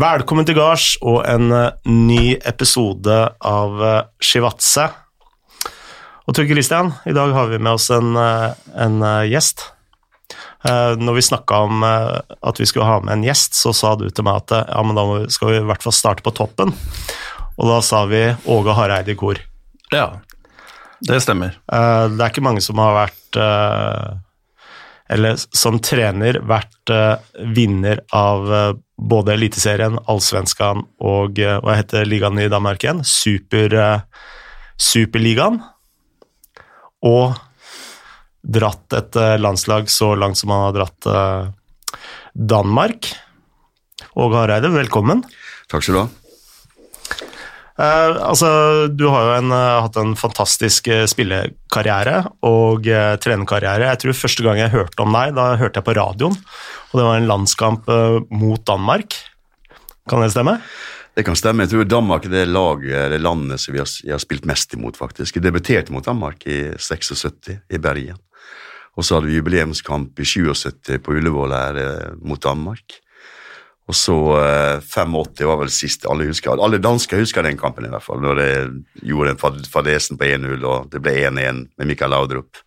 Velkommen til gards og en eh, ny episode av uh, Shivatse. Og Tor Christian, i dag har vi med oss en, eh, en eh, gjest. Eh, når vi snakka om eh, at vi skulle ha med en gjest, så sa du til meg at eh, ja, men da skal vi i hvert fall starte på toppen. Og da sa vi Åge Hareide i kor. Ja, det stemmer. Eh, det er ikke mange som har vært eh, Eller som trener vært eh, vinner av eh, både Eliteserien, Allsvenskan og eh, hva heter ligaen i Danmark igjen? Super, eh, Superligaen. Og dratt et eh, landslag så langt som han har dratt Danmark. Åge Hareide, velkommen. Takk skal du ha. Eh, altså, du har jo en, hatt en fantastisk spillekarriere og eh, trenerkarriere. Jeg tror første gang jeg hørte om deg, da hørte jeg på radioen, og det var en landskamp eh, mot Danmark. Kan det stemme? Det kan stemme. Jeg tror Danmark er det laget, det landet som vi har, jeg har spilt mest imot, faktisk. Jeg debuterte mot Danmark i 76 i Bergen. Og så hadde vi jubileumskamp i 77 på Ullevål her eh, mot Danmark. Og så eh, 85 var vel siste alle husker. Alle dansker husker den kampen, i hvert fall. Når de gjorde en fadesen på 1-0, og det ble 1-1 med Mikael Laudrup.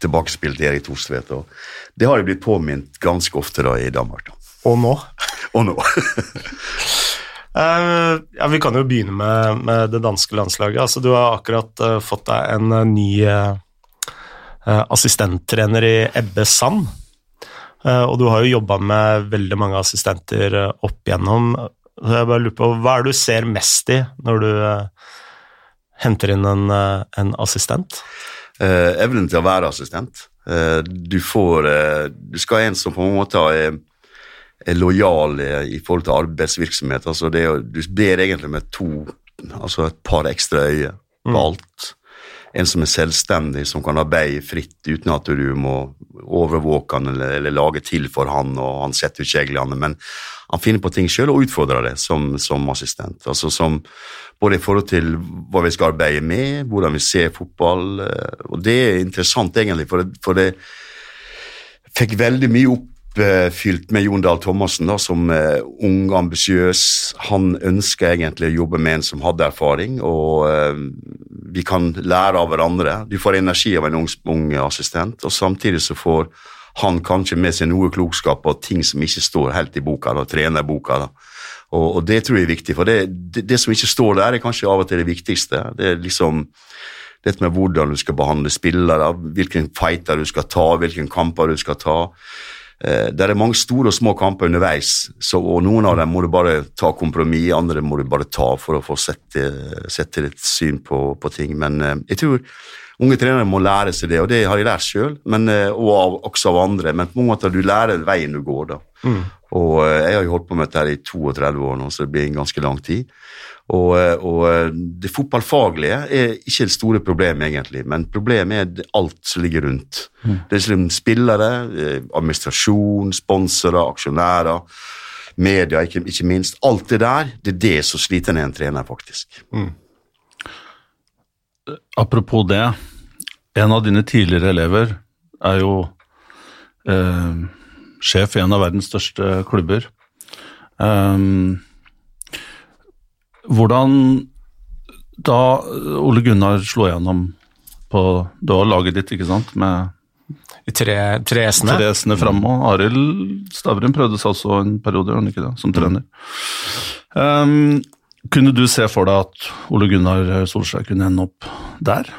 Tilbakespilt Erik Thorstvedt. Det har jo blitt påminnet ganske ofte da i Danmark. da. Og nå? Og nå. Uh, ja, Vi kan jo begynne med, med det danske landslaget. Altså, du har akkurat uh, fått deg en uh, ny assistenttrener i Ebbe Sand. Og du har jo jobba med veldig mange assistenter opp igjennom. Så jeg bare lurer på, Hva er det du ser mest i når du henter inn en, en assistent? Eh, evnen til å være assistent. Eh, du får eh, Du skal ha en som på en måte er, er lojal i forhold til arbeidsvirksomhet. Altså det, du ber egentlig med to, altså et par ekstra øyne på alt. En som er selvstendig, som kan arbeide fritt uten at du må overvåke han eller, eller lage til for han, og han setter ut kjeglene. Men han finner på ting sjøl og utfordrer det som, som assistent. Altså som både i forhold til hva vi skal arbeide med, hvordan vi ser fotball. eh, Og det er interessant, egentlig, for det, for det fikk veldig mye oppfylt med Jon Dahl Thomassen da, som eh, ung, ambisiøs. Han ønsker egentlig å jobbe med en som hadde erfaring, og eh, vi kan lære av hverandre. Du får energi av en ung, ung assistent, og samtidig så får han kanskje med seg noe klokskap og ting som ikke står helt i boka, da, trenerboka. da. Og, og det tror jeg er viktig, for det, det, det som ikke står der, er kanskje av og til det viktigste. Det er liksom dette med hvordan du skal behandle spillere, hvilken fighter du skal ta, hvilke kamper du skal ta. Eh, det er mange store og små kamper underveis, så, og noen av dem må du bare ta kompromiss, andre må du bare ta for å få sette, sette ditt syn på, på ting. Men eh, jeg tror unge trenere må lære seg det, og det har jeg lært sjøl, og av, også av andre. Men på en måte du lærer veien du går, da. Og eh, jeg har jo holdt på med dette her i 32 år nå, så det blir en ganske lang tid. Og, eh, og eh, det fotballfaglige er ikke det store problemet, egentlig, men problemet er alt som ligger rundt. Det er liksom spillere, administrasjon, sponsorer, aksjonærer, media, ikke, ikke minst. Alt det der, det er det som sliter ned en trener, faktisk. Apropos det, en av dine tidligere elever er jo eh, sjef i en av verdens største klubber. Um, hvordan da Ole Gunnar slo gjennom på Du har laget ditt, ikke sant, med De tre, tre S-ene? Therese framme, og Arild Stavrum prøvde seg også en periode, gjorde han ikke det, som trener. Um, kunne du se for deg at Ole Gunnar Solskjær kunne ende opp der?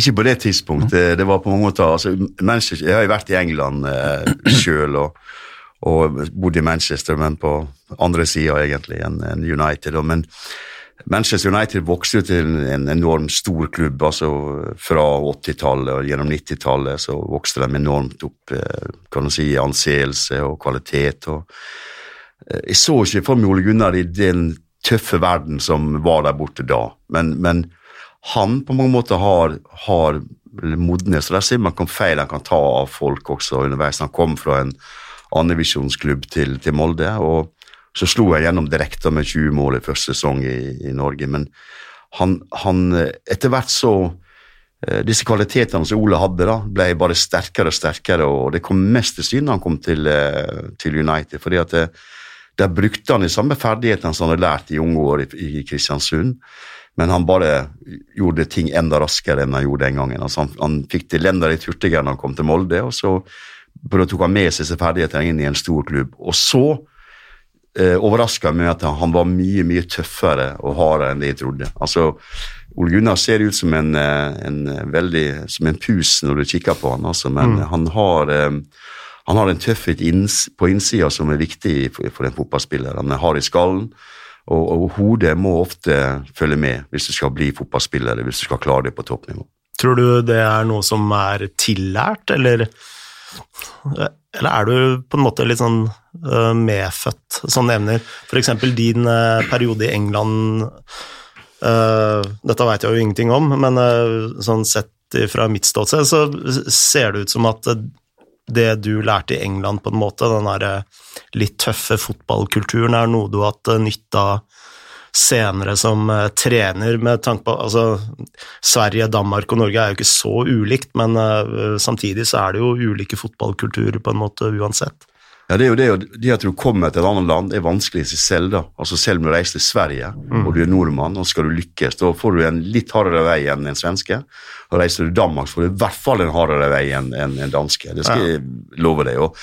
Ikke på det tidspunktet. Det var på mange måter altså, Manchester, Jeg har jo vært i England eh, sjøl og, og bodd i Manchester, men på andre sida egentlig enn en United. Og, men Manchester United vokste jo til en enormt stor klubb. altså Fra 80-tallet og gjennom 90-tallet så vokste de enormt opp eh, kan du si, anseelse og kvalitet. og eh, Jeg så ikke for meg Ole Gunnar i den tøffe verden som var der borte da, men, men han på mange måter har, har modnet, så der ser man feil han kan ta av folk også underveis. Han kom fra en andrevisjonsklubb til, til Molde, og så slo jeg gjennom direkte med 20 mål i første sesong i, i Norge. Men han, han etter hvert så eh, Disse kvalitetene som Ole hadde, da, ble bare sterkere og sterkere, og det kom mest til syne da han kom til, eh, til United. fordi at det, Der brukte han de samme ferdighetene som han hadde lært i unge år i, i Kristiansund, men han bare gjorde ting enda raskere enn han gjorde den gangen. Altså han, han fikk til enda litt hurtigere når han kom til Molde, og så tok han med seg disse ferdighetene inn i en stor klubb. Og så eh, overraska meg at han var mye mye tøffere og hardere enn det jeg trodde. Altså, Ole Gunnar ser ut som en, eh, en veldig, som en pus når du kikker på han, altså, men mm. han har eh, han har en tøffhet på innsida som er viktig for en fotballspiller. Han er hard i skallen, og, og, hodet må ofte følge med hvis du skal bli fotballspiller eller hvis du skal klare det på toppnivå. Tror du det er noe som er tillært, eller, eller er du på en måte litt sånn uh, medfødt som nevner f.eks. din uh, periode i England uh, Dette veit jeg jo ingenting om, men sånn sett fra mitt ståsted så ser det ut som at det du lærte i England, på en måte, den der eh, litt tøffe fotballkulturen, er noe du har hatt eh, nytte av senere som uh, trener, med tanke på altså, Sverige, Danmark og Norge er jo ikke så ulikt, men samtidig så er det jo ulike fotballkulturer på en måte uansett. Ja, Det er jo det, det at du kommer til et annet land, det er vanskelig i seg selv. da. Altså Selv om du reiser til Sverige mm. og du er nordmann og skal du lykkes, da får du en litt hardere vei enn en svenske. Og Reiser du til Danmark, får du i hvert fall en hardere vei enn en, en danske. Det skal ja. jeg love deg. Og,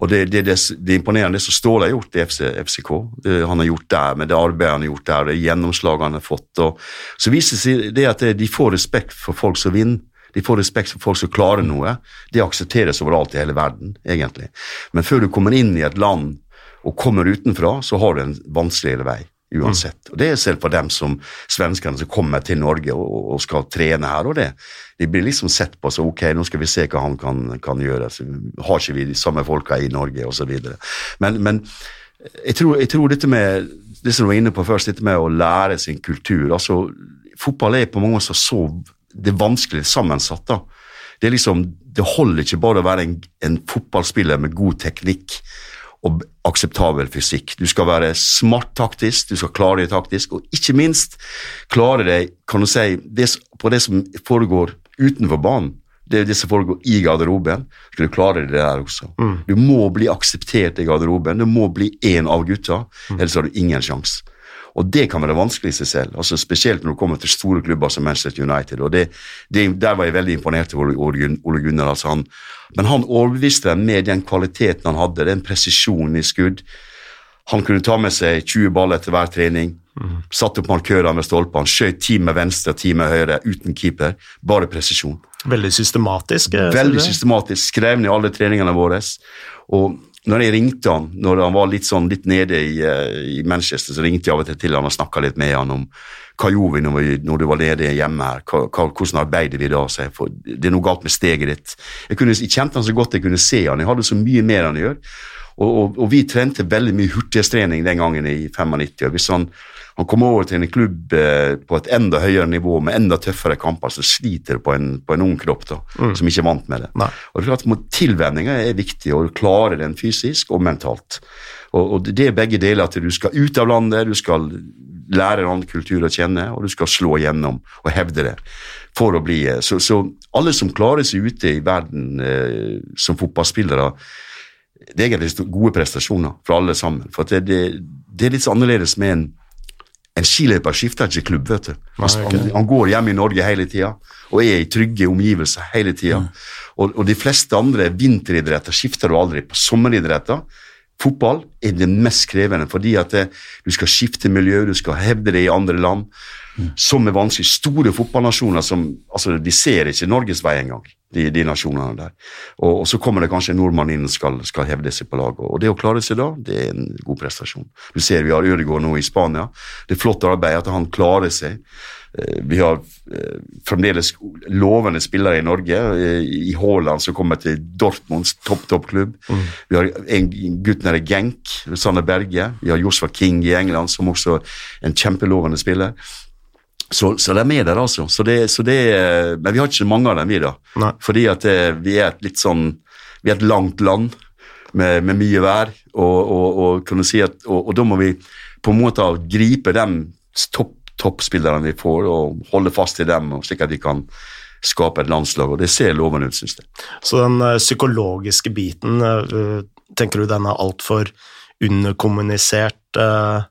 og det, det, det, det, er imponerende det som Ståle har gjort i FC, FCK. Det han har gjort der, med det arbeidet han har gjort der, det gjennomslaget han har fått. Og, så viser det seg det at de får respekt for folk som vinner. De får respekt for folk som klarer noe. Det aksepteres overalt i hele verden, egentlig. Men før du kommer inn i et land og kommer utenfra, så har du en vanskeligere vei. Uansett. Mm. Og Det er selv for dem som svenskene som kommer til Norge og, og, skal trene her. og det. De blir liksom sett på som ok, nå skal vi se hva han kan, kan gjøre. Så har ikke vi de samme folka i Norge, osv. Men, men jeg, tror, jeg tror dette med det som du var inne på først, dette med å lære sin kultur altså Fotball er på mange måter så det er vanskelig sammensatt. da. Det, er liksom, det holder ikke bare å være en, en, fotballspiller med god teknikk og akseptabel fysikk. Du skal være smart taktisk, du skal klare deg taktisk, og ikke minst klare deg kan du si, det, på det som foregår utenfor banen. Det er det som foregår i garderoben. Skal du klare det der også. Mm. Du må bli akseptert i garderoben. Du må bli én av gutta, mm. ellers har du ingen sjanse. Og det kan være vanskelig i seg selv, altså spesielt når du kommer til store klubber som Manchester United. og det, det, Der var jeg veldig imponert over Ole Gunnar. Altså han, men han overbeviste dem med den kvaliteten han hadde, den presisjonen i skudd. Han kunne ta med seg 20 baller etter hver trening. Mm. Satte opp markørene med stolpene, skjøt ti med venstre ti med høyre, uten keeper. Bare presisjon. Veldig systematisk? Eh, veldig systematisk. Skrev ned alle treningene våre. Og når jeg ringte han når han var litt, sånn, litt nede i, uh, i, Manchester, så ringte jeg av og til til han og snakka litt med han om hva gjorde vi når, vi, når du var nede hjemme her, hva, hvordan arbeider vi da? Jeg, for det er noe galt med steget ditt. Jeg, kunne, jeg, kjente han så godt jeg kunne se han, jeg hadde så mye mer han gjør. Og, og, og vi trente veldig mye hurtighetstrening den gangen i 95. og hvis han han kommer over til en klubb eh, på et enda høyere nivå med enda tøffere kamper, så sliter på en, på en ung kropp da, mm. som ikke er vant med det. Nei. Og det er klart Tilvenninga er viktig, og du klarer den fysisk og mentalt. Og, og, Det er begge deler. at Du skal ut av landet, du skal lære en annen kultur å kjenne, og du skal slå igjennom og hevde det. for å bli... Eh, så, så alle som klarer seg ute i verden eh, som fotballspillere, det er egentlig gode prestasjoner for alle sammen. For det, det, det er litt annerledes med en en skiløper skifter ikke klubb, vet du. Han, han går hjemme i Norge hele tida og er i trygge omgivelser hele tida. Mm. Og, og, de fleste andre vinteridretter skifter du aldri. På sommeridretter Fotball er det mest krevende fordi at det, du skal skifte miljø, du skal hevde det i andre land, mm. som er vanskelig. Store fotballnasjoner som altså, de ser ikke Norges vei engang de, de nasjonene der. Og, og, så kommer det kanskje en nordmann inn og skal, skal hevde seg på laget. Og det å klare seg da, det er en god prestasjon. Du ser vi har Ødegaard nå i Spania. Det er flott arbeid at han klarer seg. Eh, vi har eh, fremdeles lovende spillere i Norge. Eh, I Haaland som kommer til Dortmunds topp, toppklubb. Mm. Vi har en gutt nede i Genk, Sander Berge. Vi har Joshua King i England, som også er en kjempelovende spiller. Så, så de er med der, altså. Så det, så det, men vi har ikke mange av dem, vi, da. Nei. Fordi at det, eh, vi er et litt sånn Vi er et langt land med, med mye vær, og, og, og, kan du si at, og, og da må vi på en måte gripe de topp, toppspillerne vi får, og holde fast i dem, slik at vi kan skape et landslag, og det ser lovende ut, syns jeg. Så den uh, psykologiske biten, uh, tenker du den er altfor underkommunisert eh,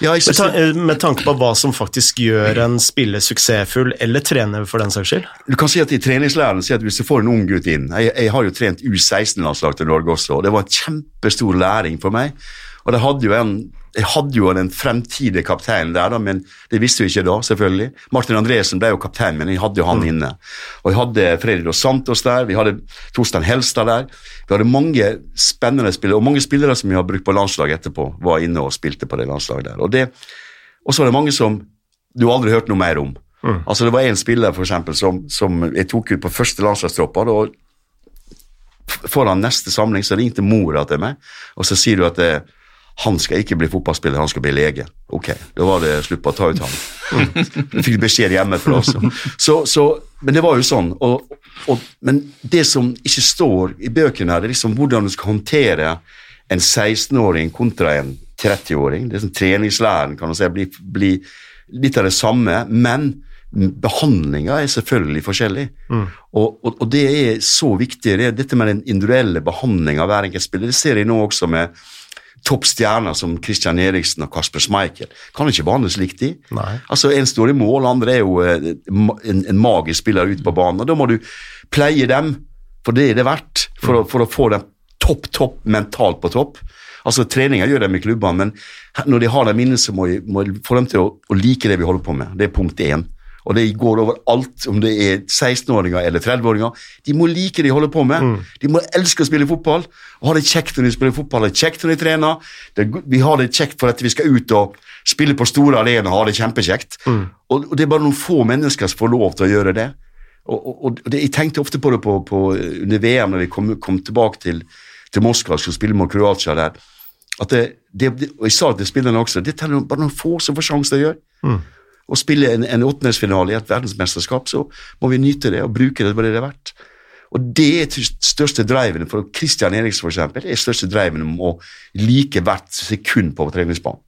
Ja, med, ta med tanke på hva som faktisk gjør en spiller suksessfull, eller trener for den saks skyld? du kan si at I treningslæren si at hvis du får en ung gutt inn Jeg, jeg har jo trent U16-landslag til Norge også, og det var en kjempestor læring for meg. Og det hadde jo en, Jeg hadde jo den fremtidige kapteinen der, da, men det visste vi ikke da, selvfølgelig. Martin Andresen ble jo kaptein, men jeg hadde jo han inne. Og jeg hadde Fredrik Dos Santos der, vi hadde Torstein Helstad der. Vi hadde mange spennende spillere, og mange spillere som vi har brukt på landslaget etterpå, var inne og spilte på det landslaget der. Og det, og så var det mange som du aldri hørte noe mer om. Altså Det var en spiller for eksempel, som, som jeg tok ut på første landslagstroppa. og Foran neste samling så ringte mora til meg, og så sier du at eh, han skal ikke bli fotballspiller, han skal bli lege. Ok, da var det slutt på å ta ut han. Jeg fikk beskjed hjemmefra også. Så, så, men det var jo sånn. Og, og, men det som ikke står i bøkene, her, det er liksom hvordan du skal håndtere en 16-åring kontra en 30-åring. Det er sånn Treningslæren kan du si, blir, bli litt av det samme, men behandlinga er selvfølgelig forskjellig. Og, og, og det er så viktig. Det er dette med den individuelle behandlinga av hver enkelt spiller. Det ser jeg nå også med topp stjerner som Christian Eriksen og Kasper Schmeichel. Kan ikke behandles likt, de. Nei. Altså, En står i mål, andre er jo eh, en, en magisk spiller ute på banen. og Da må du pleie dem, for det er det verdt, for, å, for å få dem topp, topp mentalt på topp. Altså, Treninga gjør dem i klubbene, men når de har dem inne, så må må få dem til å, å like det vi holder på med. Det er punkt én. Og det går over alt, om det er 16-åringer eller 30-åringer. De må like det de holder på med. De må elske å spille fotball, og ha det kjekt når de spiller fotball, det kjekt når de trener. Det, vi har det kjekt for at vi skal ut og spille på store arenaer og ha det kjempekjekt. Og, og det er bare noen få mennesker som får lov til å gjøre det. Og, og, og det, Jeg tenkte ofte på det på, på, under VM, når vi kom, kom tilbake til, til Moskva og skulle spille mot Kroatia der. At det, det, og Jeg sa det til spillerne også, det er bare noen få som får sjansen til å gjøre. Å spille en, en åttendelsfinale i et verdensmesterskap, så må vi nyte det og bruke det for det det er verdt. Og det er største driven for Christian Eriksen, for eksempel, er største driven om å like hvert sekund på treningsbanen.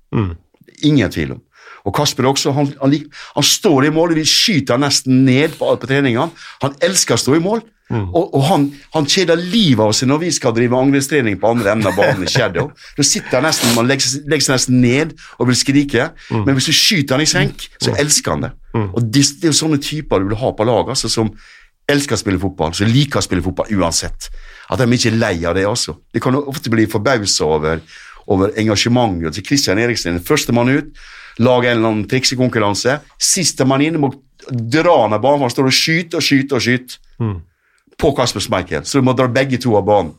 Ingen tvil om. Og Kasper også, han, han, han står i mål, vi skyter han nesten ned på, på treningene. Han elsker å stå i mål. Og, og han, han kjeder livet av seg når vi skal drive angrepstrening på andre enden av banen i shadow. Da sitter han nesten, man legger, legger seg nesten ned og vil skrike. Men hvis du skyter han i senk, så elsker han det. Og det, det er jo sånne typer du vil ha på laget, altså, som elsker å spille fotball, som liker å spille fotball uansett. At de ikke er lei av det altså. De kan ofte bli forbausa over, over engasjementet til Christian Eriksen. Førstemann ut, lage en eller annen triksekonkurranse. Sistemann inn må dra ned banen, han står og skyter og skyter og skyter på Kasper Schmeichel, så du må dra begge to av banen.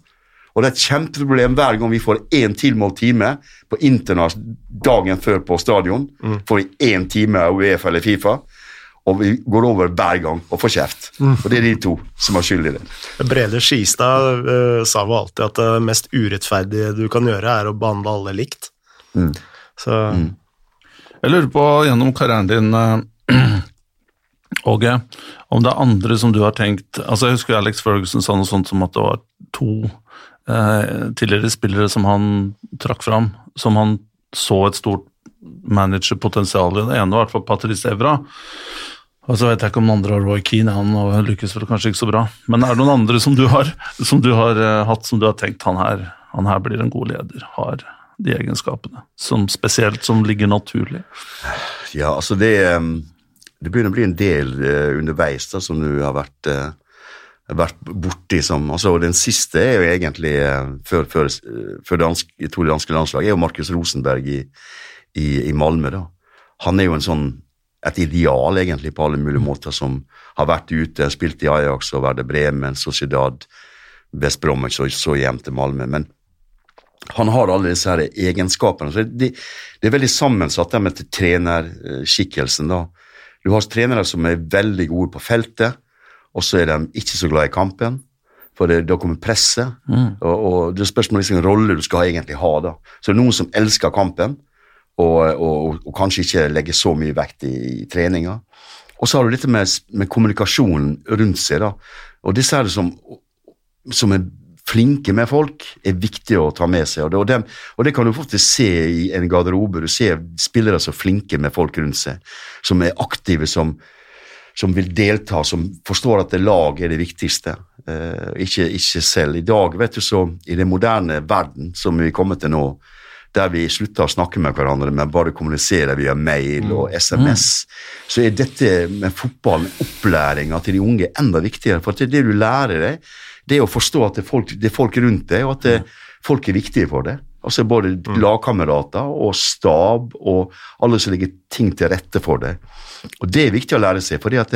Og det er et kjempeproblem hver gang vi får én tilmålt time på Internas dagen før på stadion. Får vi én time av Uefa eller Fifa, og vi går over hver gang og får kjeft. Og det er de to som har skyld i det. Brede Skistad uh, sa jo alltid at det mest urettferdige du kan gjøre, er å behandle alle likt. Så Jeg lurer på gjennom karrieren din, eh, Åge, om det er andre som du har tenkt altså Jeg husker Alex Ferguson sa noe sånt som at det var to eh, tidligere spillere som han trakk fram, som han så et stort managerpotensial i. Det ene var i hvert fall Patrice Evra. Og så vet jeg ikke om den andre har Roy Keane, han lykkes vel kanskje ikke så bra. Men er det noen andre som du har, som du har eh, hatt, som du har tenkt han her, han her blir en god leder, har de egenskapene, som spesielt som ligger naturlig? Ja, altså det Det begynner å bli en del uh, underveis da, som du har vært, uh, vært borti som altså Den siste er jo egentlig uh, før, før, før dansk, jeg tror danske landslaget, er jo Markus Rosenberg i, i, i Malmö. da. Han er jo en sånn et ideal egentlig på alle mulige måter, som har vært ute, spilt i Ajax og Verde Bremen, Sociedad, West Bromwich og så hjem til Malmö. Men han har alle disse her egenskapene. Så det, det er veldig sammensatt det med trenerskikkelsen. da. Du har trenere som er veldig gode på feltet, og så er de ikke så glad i kampen. For det, da kommer presset, og, og det spørs spørsmål hvilken rolle du skal egentlig ha. da. Så det er noen som elsker kampen, og, og, og kanskje ikke legger så mye vekt i, i treninga. Og så har du dette med, med kommunikasjonen rundt seg. da. Og disse her som, som er flinke med folk, er viktig å ta med seg. Og det, og dem, og det kan du faktisk se i en garderobe. Du ser spillere som er flinke med folk rundt seg, som er aktive, som, som vil delta, som forstår at det lag er det viktigste, eh, ikke, ikke, selv. I dag, vet du, så i den moderne verden som vi er kommet til nå, der vi slutter å snakke med hverandre, men bare kommuniserer via mail og SMS, mm. så er dette med fotballen, opplæringa til de unge, enda viktigere. For det, det du lærer deg, det å forstå at det er folk, det er folk rundt deg, og at det, folk er viktige for deg. Altså Både mm. lagkamerater og stab og alle som legger ting til rette for deg. Og Det er viktig å lære seg, at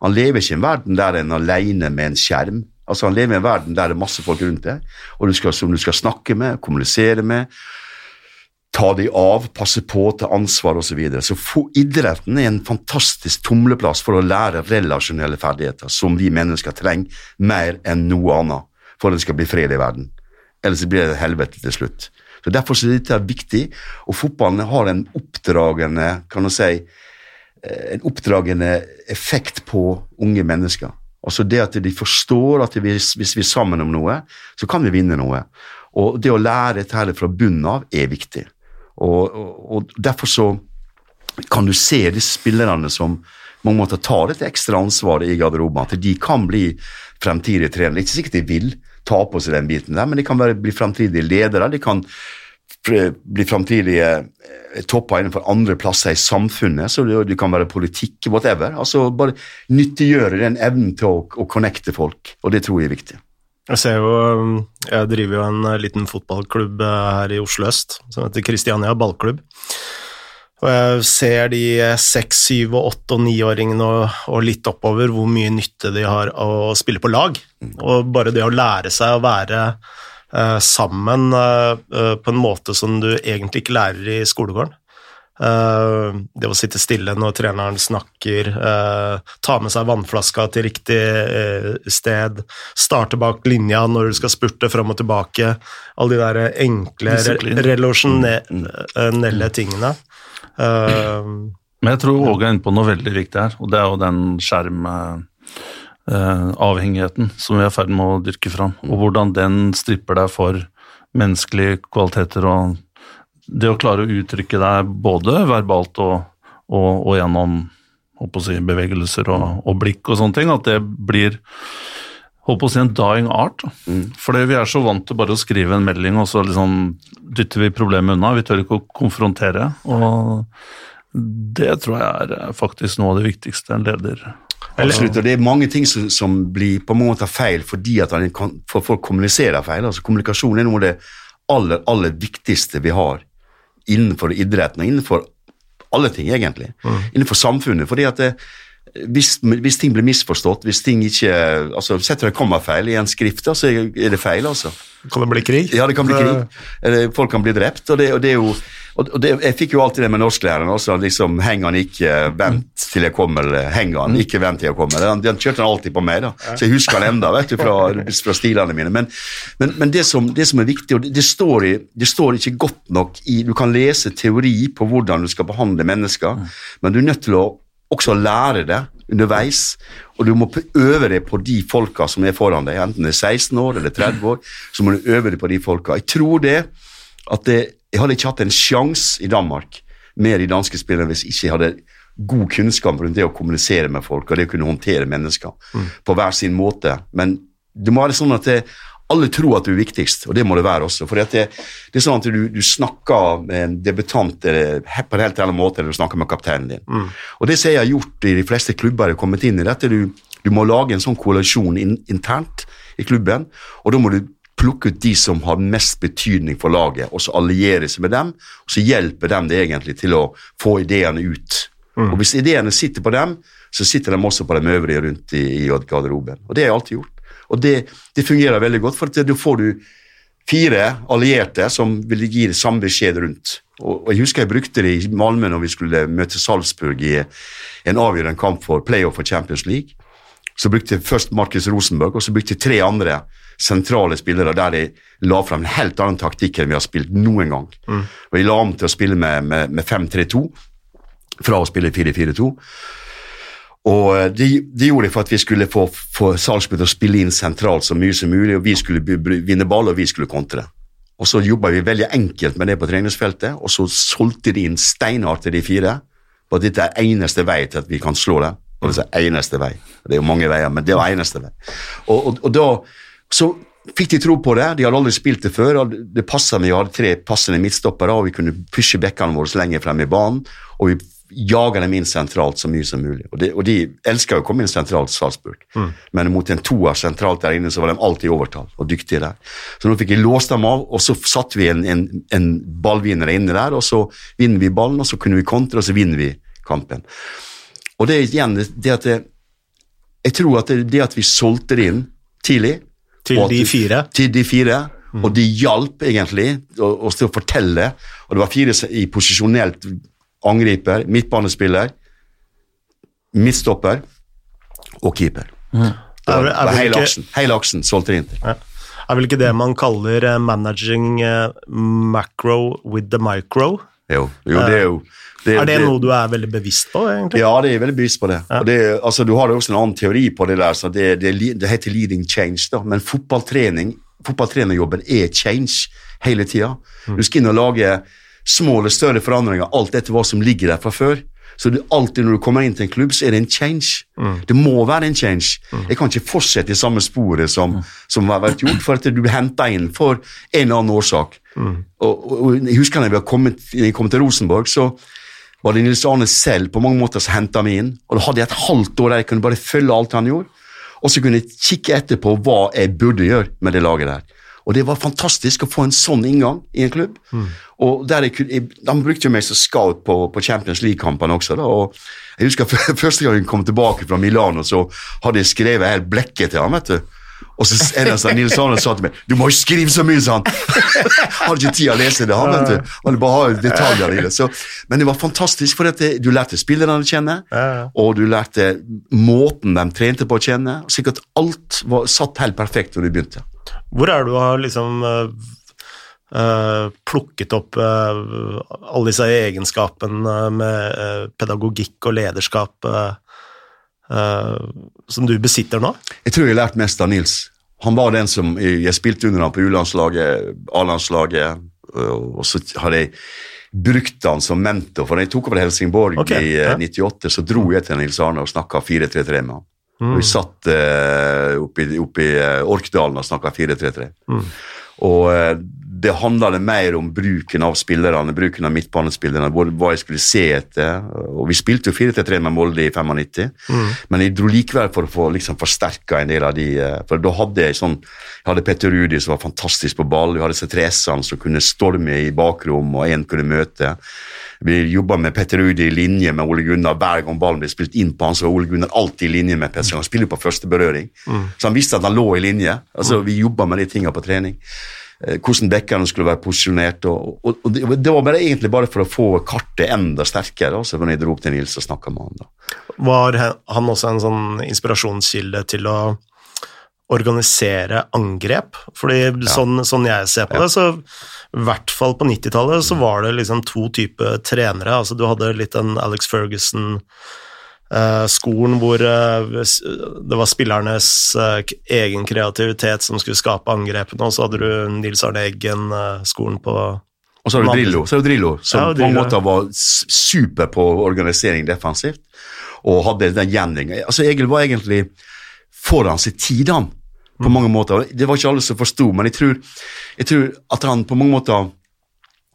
han lever ikke i en verden der en er alene med en skjerm. Altså Han lever i en verden der det er masse folk rundt deg, og du skal, som du skal snakke med, kommunisere med, ta de av, passe på, ta ansvar osv. Så, videre. så idretten er en fantastisk tumleplass for å lære relasjonelle ferdigheter som vi mennesker trenger mer enn noe annet for at det skal bli fred i verden ellers blir det helvete til slutt. Så Derfor er dette viktig, og fotballen har en oppdragende kan du si, eh, en oppdragende effekt på unge mennesker. Altså det at de forstår at hvis, vi er sammen om noe, så kan vi vinne noe. Og det å lære dette fra bunnen av er viktig. Og, og, og Derfor så kan du se disse spillerne som mange måter tar dette ekstra ansvaret i garderoben, at de kan bli fremtidige trenere. Ikke sikkert de vil, ta på seg den biten der, men de kan være, bli fremtidige ledere. de kan bli framtidige eh, topper innenfor andre plasser i samfunnet. så det kan være politikk, whatever. altså Bare nyttiggjøre den evnen til å, å connecte folk, og det tror jeg er viktig. Jeg ser jo, jeg driver jo en liten fotballklubb eh, her i Oslo øst som heter Kristiania ballklubb. Og jeg ser de seks, syv, åtte og niåringene og, og litt oppover hvor mye nytte de har å spille på lag. Og bare det å lære seg å være sammen på en måte som du egentlig ikke lærer i skolegården. Uh, det å sitte stille når treneren snakker, ta med seg vannflaska til riktig sted, starte bak linja når du skal spurte fram og tilbake, alle de der enkle, re relasjonelle tingene. Uh, Men jeg tror Åge er inne på noe veldig viktig her, og det er jo den skjermavhengigheten avhengigheten som vi er i ferd med å dyrke fram, og hvordan den stripper deg for menneskelige kvaliteter og det å klare å uttrykke deg både verbalt og, og, og gjennom si, bevegelser og, og, blikk og sånne ting, at det blir holdt på å si en dying art. Mm. Fordi vi er så vant til bare å skrive en melding, og så liksom dytter vi problemet unna. Vi tør ikke å konfrontere. Og det tror jeg er faktisk noe av det viktigste en leder Absolutt, og det er mange ting som, som, blir på en måte feil fordi at folk kommuniserer feil. altså Kommunikasjon er noe av det aller, aller viktigste vi har innenfor idretten og innenfor alle ting, egentlig. Mm. Innenfor samfunnet. fordi at det, hvis, hvis, ting blir misforstått, hvis ting ikke altså Setter du en kommafeil i en skrift, så er det feil, altså. Kan det bli krig? Ja, det kan bli krig. Folk kan bli drept. og det, og det er jo og det, Jeg fikk jo alltid det med norsklæreren også. liksom, Heng han ikke, vent til jeg kommer. Heng han, ikke vent til jeg kommer. Den, den kjørte han alltid på meg, da. Så jeg husker han enda, vet du, fra, fra stilene mine. Men, men, men det, som, det, som, er viktig, og det, det, står i, det står ikke godt nok i Du kan lese teori på hvordan du skal behandle mennesker, men du er nødt til å også lære det underveis. Og du må øve deg på de folka som er foran deg, enten det er 16 år eller 30 år. Så må du øve deg på de folka. Jeg tror det at det, jeg hadde ikke hatt en sjanse i Danmark med de danske spillerne hvis ikke jeg hadde god kunnskap rundt det å kommunisere med folk og det å kunne håndtere mennesker mm. på hver sin måte. Men det må være sånn at det, alle tror at du er viktigst, og det må det være også. For det, det, er sånn at du, du, snakker med en debutant eh, på en helt annen måte enn du snakker med kapteinen din. Mm. Og Det som jeg har gjort i de fleste klubber jeg har kommet inn i, dette du, du må lage en sånn koalisjon in, internt i klubben, og da må du plukke ut de som har mest betydning for laget, og så alliere seg med dem, og så hjelper dem det egentlig til å få ideene ut. Mm. Og Hvis ideene sitter på dem, så sitter de også på de øvrige rundt i, i garderoben. Og det har jeg alltid gjort. Og det, det fungerer veldig godt, for da får du fire allierte som vil gi det samme beskjed rundt. Og, Jeg husker jeg brukte det i Malmö når vi skulle møte Salzburg i en avgjørende kamp for playoff for Champions League. Så brukte jeg først Marcus Rosenberg, og så brukte jeg tre andre sentrale spillere der de la frem en helt annen taktikk enn vi har spilt noen gang. Mm. Og vi la om til å spille med, med, med 5-3-2 fra å spille 4-4-2. Og det, de, de, gjorde det for at vi skulle få, få Salzburg til å spille inn sentralt så mye som mulig, og vi skulle vinne ball, og vi skulle kontre. Og så jobba vi veldig enkelt med det på treningsfeltet, og så solgte de inn steinhardt til de fire. på at dette er eneste vei til at vi kan slå dem. Og det er eneste vei. Det er jo mange veier, men det var eneste vei. Og, og, og da så fikk de tro på det. De hadde aldri spilt det før. og Det passa vi hadde tre passende midtstoppere, og vi kunne pushe bekkene våre lenger frem i banen. Og vi jaga dem inn sentralt så mye som mulig. Og de, og de elska å komme inn sentralt, Salzburg. Mm. Men mot en toer sentralt der inne, så var de alltid overtalt, overtall og dyktige der. Så nå fikk jeg låst dem av, og så satte vi en, en, en ballvinner inne der, og så vinner vi ballen, og så kunne vi kontre, og så vinner vi kampen. Og det er igjen det at det, Jeg tror at det, det at vi solgte det inn tidlig Til de fire? Til de fire. Og de hjalp egentlig oss til å fortelle. Og det var fire i posisjonelt angriper, midtbanespiller, midtstopper og keeper. Det Er var, det var hele, aksen, hele aksen solgte de inn til. Ja. Er vel ikke det man kaller eh, managing eh, macro with the micro? Jo, jo, det er jo Er det noe du er veldig bevisst på, egentlig? Ja, det er veldig bevisst på det. Og det altså, du har jo også en annen teori på det der, så det, det, det heter leading change, da. Men fotballtrening, fotballtrenerjobben er change hele tida. Du skal inn og lage små eller større forandringer, alt etter hva som ligger der fra før. Så det, alltid når du kommer inn til en klubb, så er det en change. Det må være en change. Jeg kan ikke fortsette i samme sporet som, som har vært gjort, for at du blir henta inn for en eller annen årsak. Og, og, og jeg husker da jeg kom til Rosenborg, så var det Nils Arne selv på mange måter som henta meg inn. Og da hadde jeg et halvt år der jeg kunne bare følge alt han gjorde. Og så kunne jeg kikke etterpå hva jeg burde gjøre med det laget der. Og det var fantastisk å få en sånn inngang i en klubb. Og der jeg jeg, De brukte jo meg som scout på, på Champions League-kampene også. da, og jeg husker Første gang jeg kom tilbake fra Milano, så hadde jeg skrevet helt blekket til ham. vet du. Og så er det sånn, Nils Arne sa til meg 'Du må ikke skrive så mye', sa han. hadde ikke tid å lese det, han, vet du. Han bare ha detaljer i det. Så, men det var fantastisk, for dette. du lærte spillerne å kjenne, og du lærte måten de trente på å kjenne. Slik at alt var satt helt perfekt når du begynte. Hvor er du har liksom eh, eh, plukket opp uh, alle disse egenskapene med uh, pedagogikk og lederskap eh, eh, som du besitter nå? Jeg tror jeg har lært mest av Nils. Han var den som Jeg spilte under ham på U-landslaget, A-landslaget, og så hadde jeg brukt han som mentor. For da jeg tok over Helsingborg okay, i eh, ja. 98, så dro jeg til Nils Arne og snakka 4-3-3 med han. Mm. Og vi satt uh, oppe i, eh, Orkdalen og snakka 4-3-3. Mm. Og eh, det handla mer om bruken av spillerne, bruken av midtbanespillerne, hva jeg skulle se etter. Og vi spilte jo 4-3 med Molde i 95, Mm. men jeg dro likevel for å få liksom, forsterka en del av de eh, For da hadde jeg sånn Jeg hadde Petter Rudi som var fantastisk på ball, vi hadde C3S-ene som kunne storme i bakrom, og én kunne møte. Vi jobba med Petter Rudi i linje med Ole Gunnar. Hver gang ballen ble spilt inn på han, så var Ole Gunnar alltid i linje med Petter. Han spiller på første berøring, så han visste at han lå i linje. Altså, Vi jobba med de tinga på trening. Eh, Hvordan bekkene skulle være posisjonert. Og, og, og det, det var bare, egentlig bare for å få kartet enda sterkere. Altså, når jeg dro opp til Nils og snakka med han. da. Var han også en sånn inspirasjonskilde til å organisere angrep? Fordi sånn, sånn jeg ser på det, så i hvert fall på 90-tallet så var det liksom to typer trenere. Altså du hadde litt den Alex Ferguson skolen hvor eh, det var spillernes eh, egen kreativitet som skulle skape angrepene, og så hadde du Nils Arne Eggen-skolen på Og så har du Drillo, så er det Drillo som Ja, på en måte var super på organisering defensivt. Og hadde den gjengjengen. Altså, Egil var egentlig foran sin tid, han. På mange måter. Det var ikke alle som forsto, men jeg tror, jeg tror at han på mange måter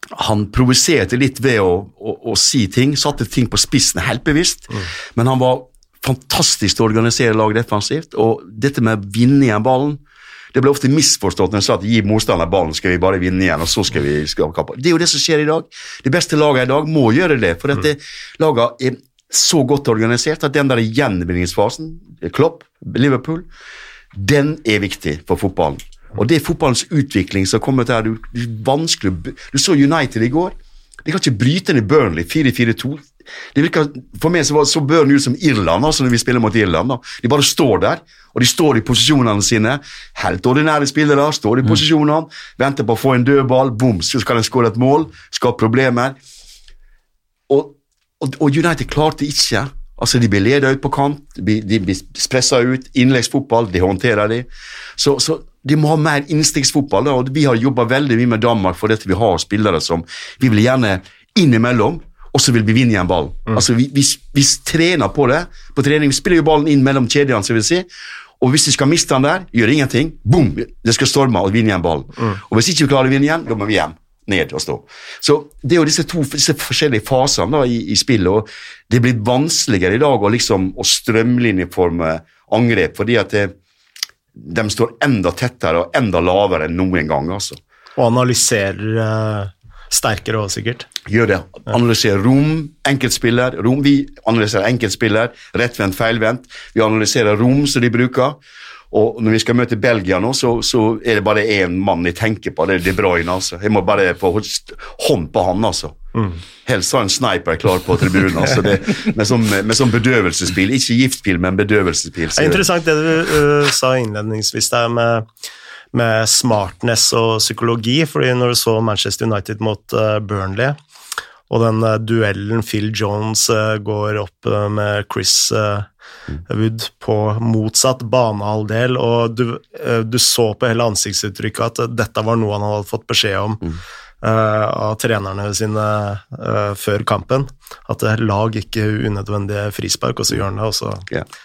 han provoserte litt ved å, å, å si ting, satte ting på spissen helt bevisst. Men han var fantastisk til å organisere laget defensivt, og dette med å vinne igjen ballen det ble ofte misforstått når jeg sa at gi motstander ballen, skal vi bare vinne igjen, og så skal vi avkappe. Det er jo det som skjer i dag. De beste lagene i dag må gjøre det, for dette lagene er så godt organisert at den der gjenvinningsfasen, Klopp, Liverpool, den er viktig for fotballen. Og det er fotballens utvikling som har kommet her. Du, du, vanskelig, du så United i går. De kan ikke bryte ned Burnley 4-4-2. For meg så, var, så Burnley ut som Irland altså når vi spiller mot Irland. Da. De bare står der, og de står i posisjonene sine. Helt ordinære spillere står i posisjonene, venter på å få en dødball, bom, så skal de skåre et mål, skape problemer. Og, og, og United klarte ikke. Altså, De blir ledet ut på kant, de, de blir pressa ut. Innleggsfotball, det håndterer de. Så, så de må ha mer innstegsfotball, og Vi har jobba veldig mye med Danmark for dette vi har spillere som Vi vil gjerne innimellom, og så vil vi vinne igjen ballen. Altså, vi, vi, vi trener på det på trening. Vi spiller jo ballen inn mellom kjedene, så vil si. Og hvis vi skal miste den der, gjør ingenting. Boom! Det skal storme og vinne igjen ballen. Og hvis ikke vi klarer å vinne igjen, da må vi hjem. Ned og stå. Så det er jo disse to disse forskjellige fasene da, i, i spillet, og det blir vanskeligere i dag å, liksom, å strømlinjeforme angrep, fordi at det, de står enda tettere og enda lavere enn noen gang. altså. Og analyserer uh, sterkere òg, sikkert. Gjør det. Analyserer rom, enkeltspiller. Rom, vi analyserer enkeltspiller, rettvendt, feilvendt. Vi analyserer rom som de bruker. Og når vi skal møte Belgia nå, så, så er det bare én mann jeg tenker på. Det er De Bruyne. altså. Jeg må bare få hånd på han, altså. Helst ha en sniper klar på tribunen. altså. Det, med, sånn, med sånn bedøvelsespil. Ikke giftpil, men bedøvelsespil. Det er interessant det du uh, sa innledningsvis der med, med smartness og psykologi. fordi når du så Manchester United mot uh, Burnley, og den uh, duellen Phil Jones går opp med Chris Wood på motsatt banehalvdel, og du, du, så på hele ansiktsuttrykket at dette var noe han hadde fått beskjed om. Mm. Uh, av trenerne sine uh, før kampen. At lag ikke unødvendige frispark, og så gjør han det, og så yeah.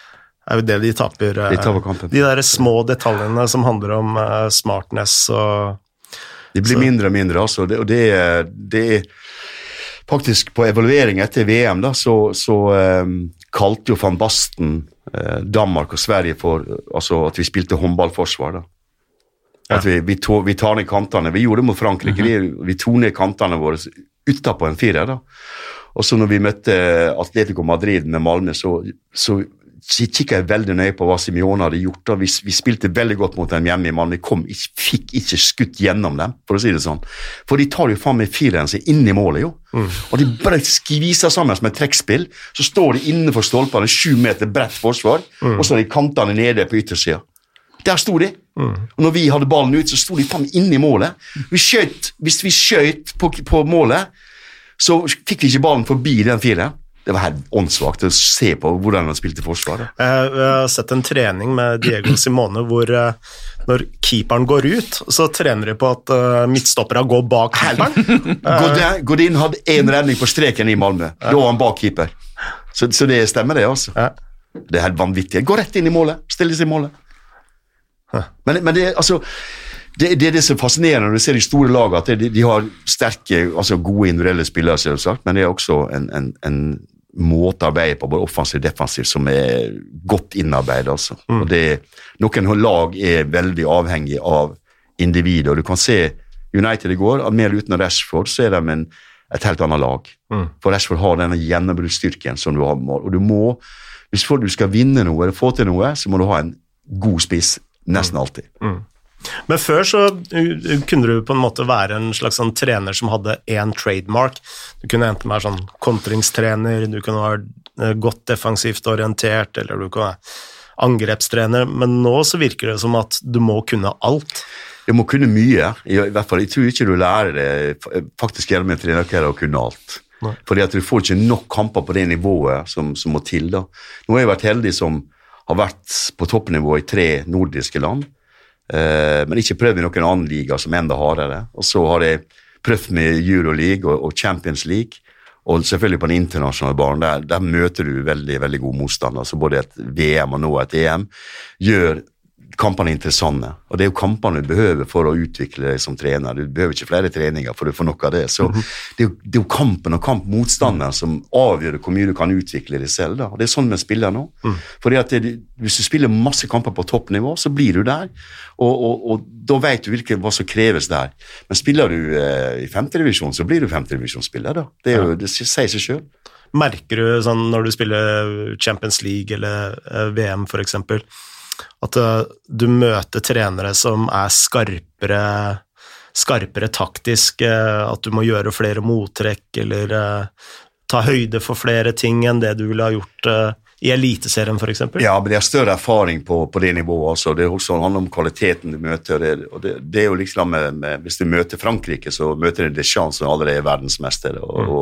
er jo det de taper. Uh, de, de der små detaljene som handler om smartness og De blir så. mindre og mindre, altså. Det, og det, det er faktisk på evaluering etter VM, da, så, så um, kalte jo van Basten Danmark og Sverige for altså at vi spilte håndballforsvar. da. At vi, vi, to, vi, tar ned kantene. Vi gjorde det mot Frankrike. Mm -hmm. vi, vi tok ned kantene våre utapå en firer. da. Og så når vi møtte Atletico Madrid med Malmö, så, så kikka jeg veldig nøye på hva Simione hadde gjort. og Vi, vi, spilte veldig godt mot dem hjemme i Malmö. Vi kom, fikk ikke skutt gjennom dem, for å si det sånn. For de tar jo faen meg fireren sin inn i målet, jo. Mm. Og de bare skviser sammen som et trekkspill. Så står de innenfor stolpene, sju meter bredt forsvar, mm. og så er de kantene nede på yttersida. Der sto de. Mm. Og når vi hadde ballen ut, så sto de faen inne i målet. Vi skjøt, hvis vi skjøt på, på, målet, så fikk vi ikke ballen forbi den firen. Det var helt åndssvakt å se på hvordan han spilte forsvar. Jeg har sett en trening med Diego Simone hvor eh, når keeperen går ut, så trener de på at uh, midtstopperne går bak keeperen. Godin hadde én redning på streken i Malmö. Da var han bak keeper. Så, så, det stemmer, det, altså. Det er helt vanvittig. Gå rett inn i målet. Stille seg i målet. Men, men det, altså, det, det, er det som er fascinerende når du ser de store lagene, at de, de har sterke, altså gode individuelle spillere, selvsagt, men det er også en, en, en måte å arbeide på, både offensivt og defensivt, som er godt innarbeidet. Altså. Mm. noen lag er veldig avhengig av individet, og du kan se United i går, med eller uten Rashford så er de en, et helt annet lag. Mm. For Rashford har denne gjennombruddsstyrken som du har. mål. Og du må, hvis du skal vinne noe eller få til noe, så må du ha en god spiss Nesten alltid. Mm. Men før så kunne du på en måte være en slags sånn trener som hadde én trademark. Du kunne enten være sånn kontringstrener, du kunne være eh, godt defensivt orientert, eller du kunne være angrepstrener, men nå så virker det som at du må kunne alt. Du må kunne mye. I, hvert fall, Jeg tror ikke du lærer det faktisk gjennom en trenerkarriere å kunne alt. Nei. Fordi at du får ikke nok kamper på det nivået som, som må til. da. Nå har jeg vært heldig som har vært på toppnivå i tre nordiske land, eh, men ikke prøvd i noen annen liga som enda hardere. Og så har jeg prøvd med Euroleague og, og Champions League, og selvfølgelig på den internasjonale banen. Der, der, møter du veldig veldig god motstand. altså Både et VM og nå et EM gjør kampene interessante. Og det er jo kampene du behøver for å utvikle deg som trener. Du behøver ikke flere treninger for å få noe av det. Så -hmm. det, er jo, det, er jo, kampen og kampmotstanderen som avgjør hvor mye du kan utvikle deg selv. Da. Og Det er sånn vi spiller nå. Mm. Fordi at det, Hvis du spiller masse kamper på toppnivå, så blir du der. Og, og, og da vet du hvilke, hva som kreves der. Men spiller du eh, i femtedivisjon, så blir du femtedivisjonsspiller. da. Det, er jo, det sier seg sjøl. Merker du sånn når du spiller Champions League eller eh, VM f.eks at uh, du møter trenere som er skarpere, skarpere taktisk, uh, at du må gjøre flere mottrekk eller uh, ta høyde for flere ting enn det du ville ha gjort i Eliteserien f.eks.? Ja, men de har større erfaring på, på det nivået. Altså. Det også handler om kvaliteten du møter. Det, og det, det er jo liksom med, med, Hvis du møter Frankrike, så møter du Deschamps, som allerede er verdensmester, og, mm.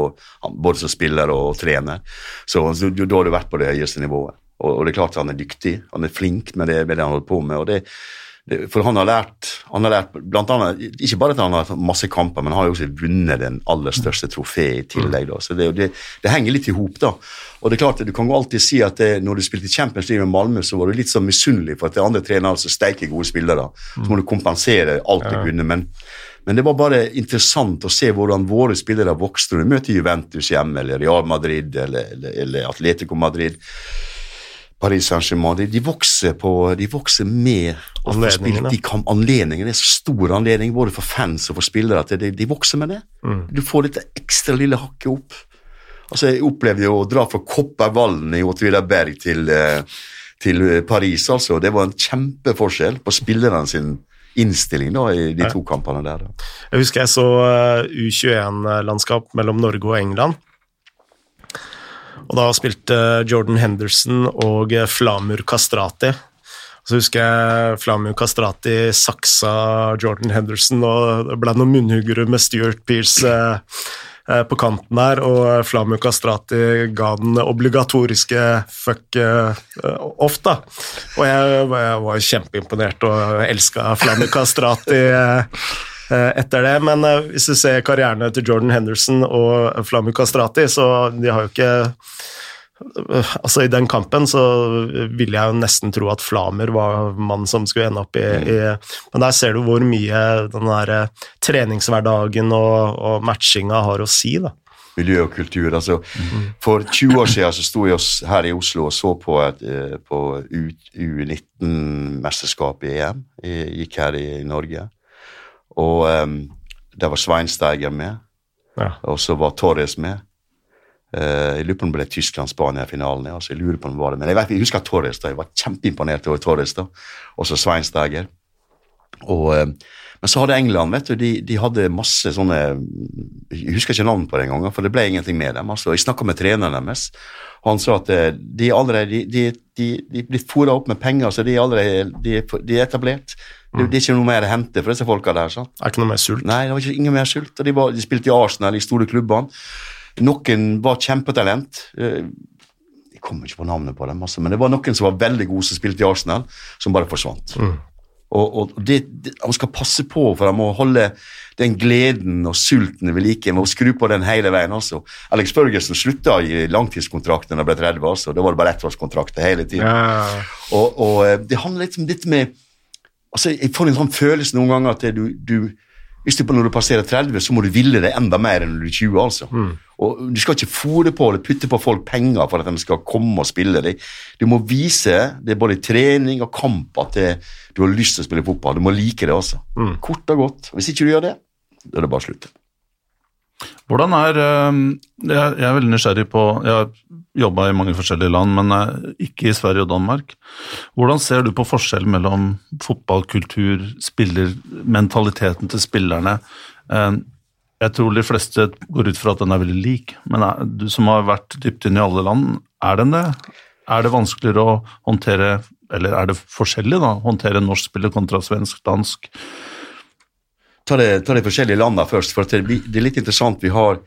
og, både som spiller og trener. Så, så da har du vært på det høyeste nivået. Og, og, det er klart han er dyktig, han er flink med det, med det han holder på med. og det, det, For han har lært, han har lært blant annet, Ikke bare at han har hatt masse kamper, men han har jo også vunnet den aller største trofeet i tillegg. da, så Det, det, det henger litt i hop. da, og det er klart, Du kan jo alltid si at det, når du spilte Champions League med Malmö, så var du litt sånn misunnelig for at det andre trenere som steike gode spillere. Så må du kompensere alt du kunne. men men det var bare interessant å se hvordan våre spillere vokste når de møter Juventus hjemme, eller Real Madrid eller, eller, eller Atletico Madrid. Paris Saint-Germain. De, de, vokser på, de vokser med anledningene. De kan. Det er så stor anledning både for fans og for spillere at de, de vokser med det. Mm. Du får dette ekstra lille hakket opp. Altså, Jeg opplevde jo å dra fra Koppervallen i Åtvidaberg til, eh, til Paris. altså. Det var en kjempeforskjell på spillerne sin innstilling da, i de to kampene der. Da. Jeg husker jeg så eh, U21-landskap mellom Norge og England. Og da spilte Jordan Henderson og Flamur Kastrati. Så husker jeg Flamur Kastrati saksa Jordan Henderson, og det ble noen munnhuggere med Stuart Pearce eh, eh, på kanten der, og Flamur Kastrati ga den obligatoriske fuck eh, off, da. Og jeg, jeg var kjempeimponert og elska Flamur Kastrati. Eh, etter det, Men uh, hvis du ser karrierene til Jordan Henderson og Flamu Kastrati, så de har jo ikke uh, Altså I den kampen så ville jeg jo nesten tro at Flamer var mannen som skulle ende opp i, mm. i Men der ser du hvor mye den der treningshverdagen og, og, matchinga har å si. da. Miljø og kultur. altså mm. For 20 år siden så sto jeg her i Oslo og så på, et, på U19-mesterskapet i EM. Jeg gikk her i Norge. Og um, der var Sveinsteiger med, ja. og så var Torres med. Uh, jeg lurer på om det ble Tyskland-Spania-finalen. Altså, jeg lurer på om det var det, Men jeg, vet, jeg husker Torres. da, Jeg var kjempeimponert over Torres. da, Og så Sveinsteiger. Og, uh, men så hadde England vet du, de, de, hadde masse sånne Jeg husker ikke navn på det engang, for det ble ingenting med dem. altså, Jeg snakka med treneren deres, han sa at de de allerede de, de, de blir fôra opp med penger, så de er allerede de, de er etablert. Det, det, er ikke noe mer å hente for disse folka der. sant? Det er ikke noe mer sult? Nei, det var ikke ingen mer sult. og De, var, de spilte i Arsenal, i store klubbene. Noen var kjempetalent. Eh, jeg kommer ikke på navnet på dem, altså, men det var noen som var veldig gode som spilte i Arsenal, som bare forsvant. Mm. Og, og det, det, Man skal passe på, for de må holde den gleden og sulten ved Med Må skru på den hele veien. altså. Alex Børgesen slutta i langtidskontrakten da han ble 30, altså. Da var det bare ettårskontrakter hele tiden. Ja. Og, og, eh, det handler litt om dette med altså, Jeg får en sånn følelse noen ganger at du, du hvis du, når du passerer 30, så må du ville det enda mer enn når du er 20. altså. Mm. Og Du skal ikke fòre på eller putte på folk penger for at de skal komme og spille. deg. Du må vise, det er både i trening og kamp, at det, du har lyst til å spille fotball. Du må like det. altså. Mm. Kort og godt. Hvis ikke du gjør det, da er det bare slutt. Hvordan er eh, Jeg er veldig nysgjerrig på Jeg har jobba i mange forskjellige land, men eh, ikke i Sverige og Danmark. Hvordan ser du på forskjellen mellom fotballkultur, spillermentaliteten til spillerne? Eh, jeg tror de fleste går ut fra at den er veldig lik, men du som har vært dypt inn i alle land, er den det? Er det vanskeligere å håndtere, eller er det forskjellig, da, håndtere norsk spiller kontra svensk, dansk? Ta de, ta de forskjellige landene først. for det, det, er litt interessant. Vi har,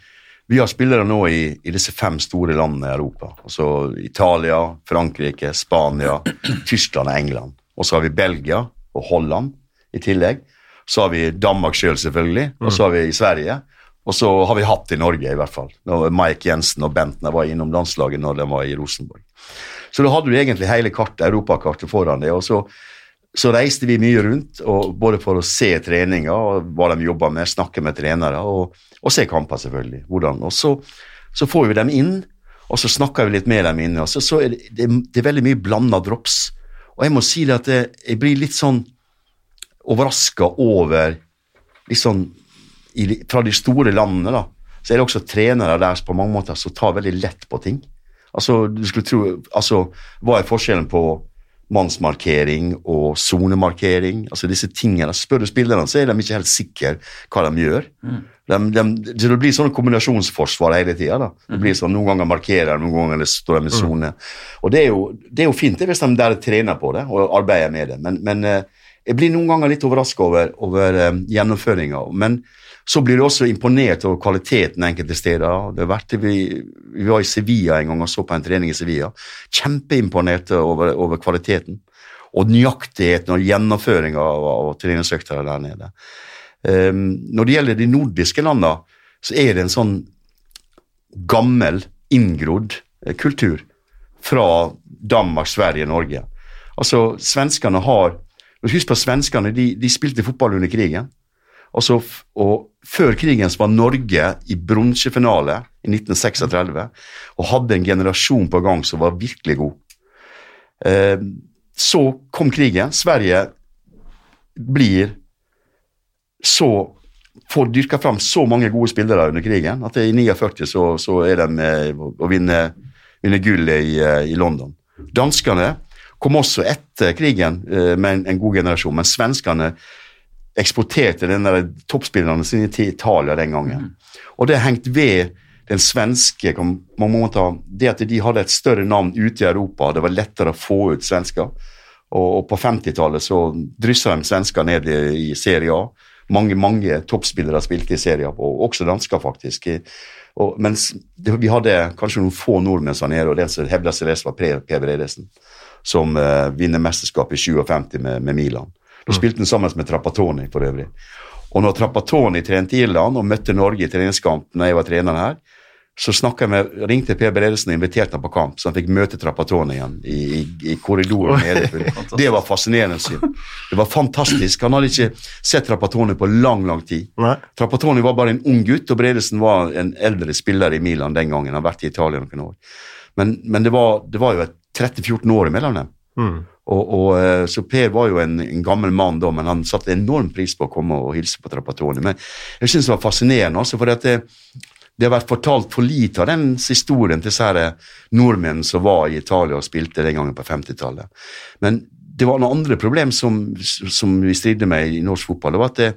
vi har spillere nå i, i, disse fem store landene i Europa. altså Italia, Frankrike, Spania, Tyskland og England. Og så har vi Belgia og Holland i tillegg. Så har vi Danmark sjøl, selv, selvfølgelig. Og så har vi i Sverige. Og så har vi hatt i Norge, i hvert fall. Når Mike Jensen og Bentner var innom landslaget når de var i Rosenborg. Så da hadde du egentlig hele kartet, europakartet foran deg. og så så reiste vi mye rundt, både for å se treninger og hva de jobba med, snakke med trenere og, og se kamper, selvfølgelig. Hvordan. Og så, så, får vi dem inn, og så snakker vi litt med dem inne. så, så er det, det, det, er veldig mye blanda drops. Og jeg må si det at jeg, jeg blir litt sånn overraska over litt sånn i, Fra de store landene, da, så er det også trenere der på mange måter som tar veldig lett på ting. Altså, du skulle tro, altså, Hva er forskjellen på mannsmarkering og sonemarkering. altså disse tingene. Spør du spillerne, så er de ikke helt sikre hva de gjør. Mm. De, de, det blir sånn kombinasjonsforsvar hele tida. Blir sånn, Noen ganger markerer noen ganger står de i mm. sone. Mm. Og det er, jo, det er, jo, fint det hvis de der trener på det og arbeider med det, men, men eh, jeg blir noen ganger litt overraska over, over um, gjennomføringa. Men så blir du også imponert over kvaliteten enkelte steder. Det vært, vi, vi, var i Sevilla en gang og så på en trening i Sevilla. Kjempeimponert over, over kvaliteten. og nøyaktigheten og gjennomføringa av, av treningsøkter der nede. Um, når det gjelder de nordiske landene, så er det en sånn gammel, inngrodd eh, kultur fra Danmark, Sverige, Norge. Altså, svenskene har Husk på svenskene, de, de spilte fotball under krigen. Altså, og Før krigen var Norge i bronsefinale i 1936 og hadde en generasjon på gang som var virkelig god. Eh, så kom krigen. Sverige blir så får dyrka fram så mange gode spillere under krigen at i 49 så, så er de med å vinne, vinne gull i, eh, i, London. Danskene kom også etter krigen eh, med en, en god generasjon, men svenskene eksporterte den der toppspillerne sine til Italia den gangen. Mm. Og det hengt ved den svenske man må ta, Det at de hadde et større navn ute i Europa, det var lettere å få ut svensker. Og, og på 50-tallet så dryssa de svensker ned i, i Serie A mange mange toppspillere spilte i serien, og også dansker, faktisk. Og, mens det, vi hadde kanskje noen få nordmenn som nede, og den som hevda seg best, var Per Bredesen, som uh, vinner mesterskapet i 57 med, med Milan. Da spilte han sammen med Trappatoni, for øvrig. Og når Trappatoni trente i Irland og møtte Norge i treningskamp når jeg var trener her, så jeg med, ringte Per Bredesen og inviterte ham på kamp, så han fikk møte Trappatoni igjen i, i, i korridoren nede. Det var fascinerende syn. Det var fantastisk. Han hadde ikke sett Trappatoni på lang, lang tid. Nei. Trappatoni var bare en ung gutt, og Bredesen var en eldre spiller i Milan den gangen. Han har vært i Italia noen år. Men, men det, var, det, var, jo et 13-14 år imellom dem. Mm. Og, og, eh, så Per var jo en, en, gammel mann da, men han satte enorm pris på å komme og hilse på Trappatoni. Men jeg syns det var fascinerende, også, for det, det har vært fortalt for lite av den historien til disse nordmennene som var i Italia og spilte den gangen på 50-tallet. Men det var noen andre problem som, som vi stridde med i norsk fotball. det var at det,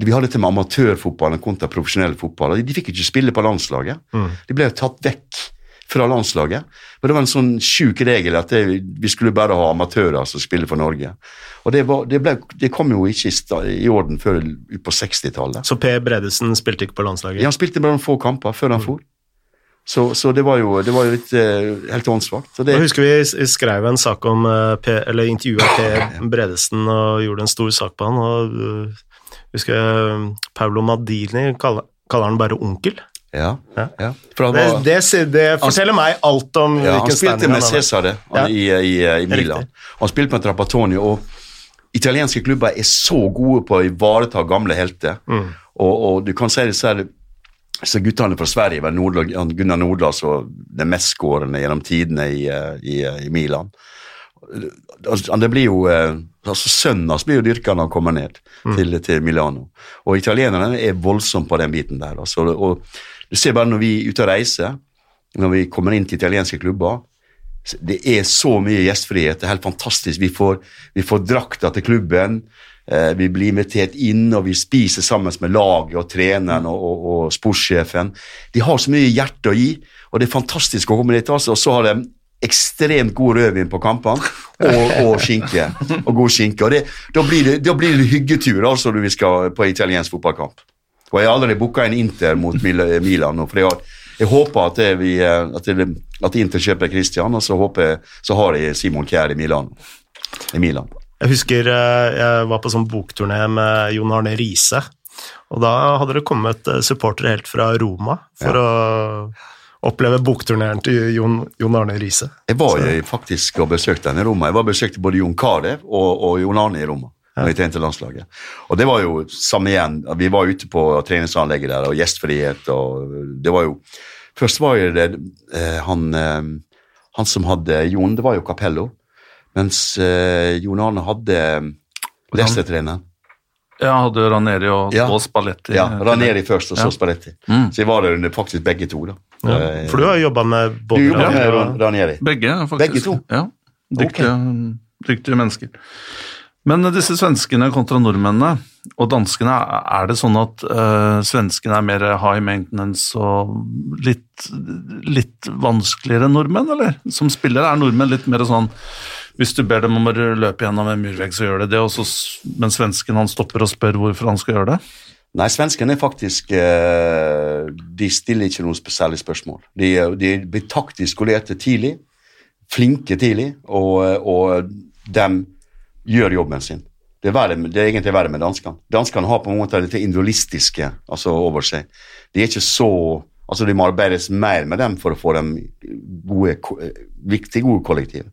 vi hadde til med amatørfotballen kontra profesjonell fotball. De fikk ikke spille på landslaget. Mm. De ble tatt vekk fra landslaget. Men det var en sånn sjuk regel at det, vi skulle bare ha amatører som spiller for Norge. Og det, var, det, ble, det kom jo ikke i, i orden før på 60-tallet. Så Per Bredesen spilte ikke på landslaget? Ja, han spilte bare noen få kamper før han mm. for. Så, så, det var jo, det var jo litt uh, helt åndssvakt. Jeg husker vi skrev en sak om, uh, eller intervjua Per Bredesen og gjorde en stor sak på han. og uh, husker Paulo Madini kaller, kaller han bare onkel. Ja. ja. ja. Var, det, det, det, forteller meg alt om ja, hvilken standing han har. Han spilte med Cæsar i, i, i, Milan. Han spilte med Trapattoni, og italienske klubber er så gode på å ivareta gamle helter. Mm. Og, og, du kan si disse så guttene fra Sverige, Nordlag, Gunnar Nordlas og den mestskårende gjennom tidene i, i, i Milan. Altså, det blir jo eh, altså Sønnen hans blir jo dyrka når han kommer ned mm. til, til, Milano. Og italienerne er voldsomme på den biten der. Altså, og du ser bare når vi er ute og reiser, når vi kommer inn til italienske klubber Det er så mye gjestfrihet. Det er helt fantastisk. Vi får, vi får drakta til klubben. Eh, vi blir invitert inn, og vi spiser sammen med laget og treneren og, og, og sportssjefen. De har så mye hjerte å gi, og det er fantastisk å komme dit. Altså. Og så har de ekstremt god rødvin på kampene, og, og, skinke. Og god skinke. Og det, da, blir det, da det hyggetur altså når vi skal på italiensk fotballkamp. Og jeg har allerede booka en Inter mot Milan. nå, for jeg, jeg håper at, vi, at, det, at, Inter kjøper Christian, og så, håper, så har jeg Simon Kjær i Milan. I Milan. Jeg husker eh, jeg var på sånn bokturné med Jon Arne Riise. Og da hadde det kommet eh, supportere helt fra Roma for ja. å oppleve bokturneren til Jon, Jon Arne Riise. Jeg var jo faktisk og besøkte henne i Roma. Jeg var besøkte både Jon Carew og, og Jon Arne i Roma når vi trente landslaget. Og det var jo samme igjen. Vi var ute på treningsanlegget der, og gjestfrihet og Det var jo Først var jo det eh, han, eh, han som hadde Jon, det var jo Capello. Mens eh, Jon Arne hadde Leicester-treneren. Ja, hadde Raneri og ja. og Spalletti. Ja, Raneri først, og så ja. Spalletti. Mm. Så jeg var der under faktisk begge to. da. Ja. For du har jobba med både Du med Ranieri. Begge, faktisk. Begge to? Ja. Dyktige, okay. dyktige mennesker. Men disse svenskene kontra nordmennene og danskene, er det sånn at uh, svenskene er mer high maintenance og litt, litt vanskeligere enn nordmenn, eller? Som spillere er nordmenn litt mer sånn hvis du ber dem om å løpe gjennom en murvegg, så gjør de det, også, men svensken han stopper og spør hvorfor han skal gjøre det? Nei, svenskene er faktisk uh, De stiller ikke noen spesielle spørsmål. De, de blir taktisk skolerte tidlig, flinke tidlig, og, og de gjør jobben sin. Det er, verre, det er egentlig verre med danskene. Danskene har på en måte dette individualistiske altså over seg. De er ikke så altså Det må arbeides mer med dem for å få dem gode, viktig gode kollektiv.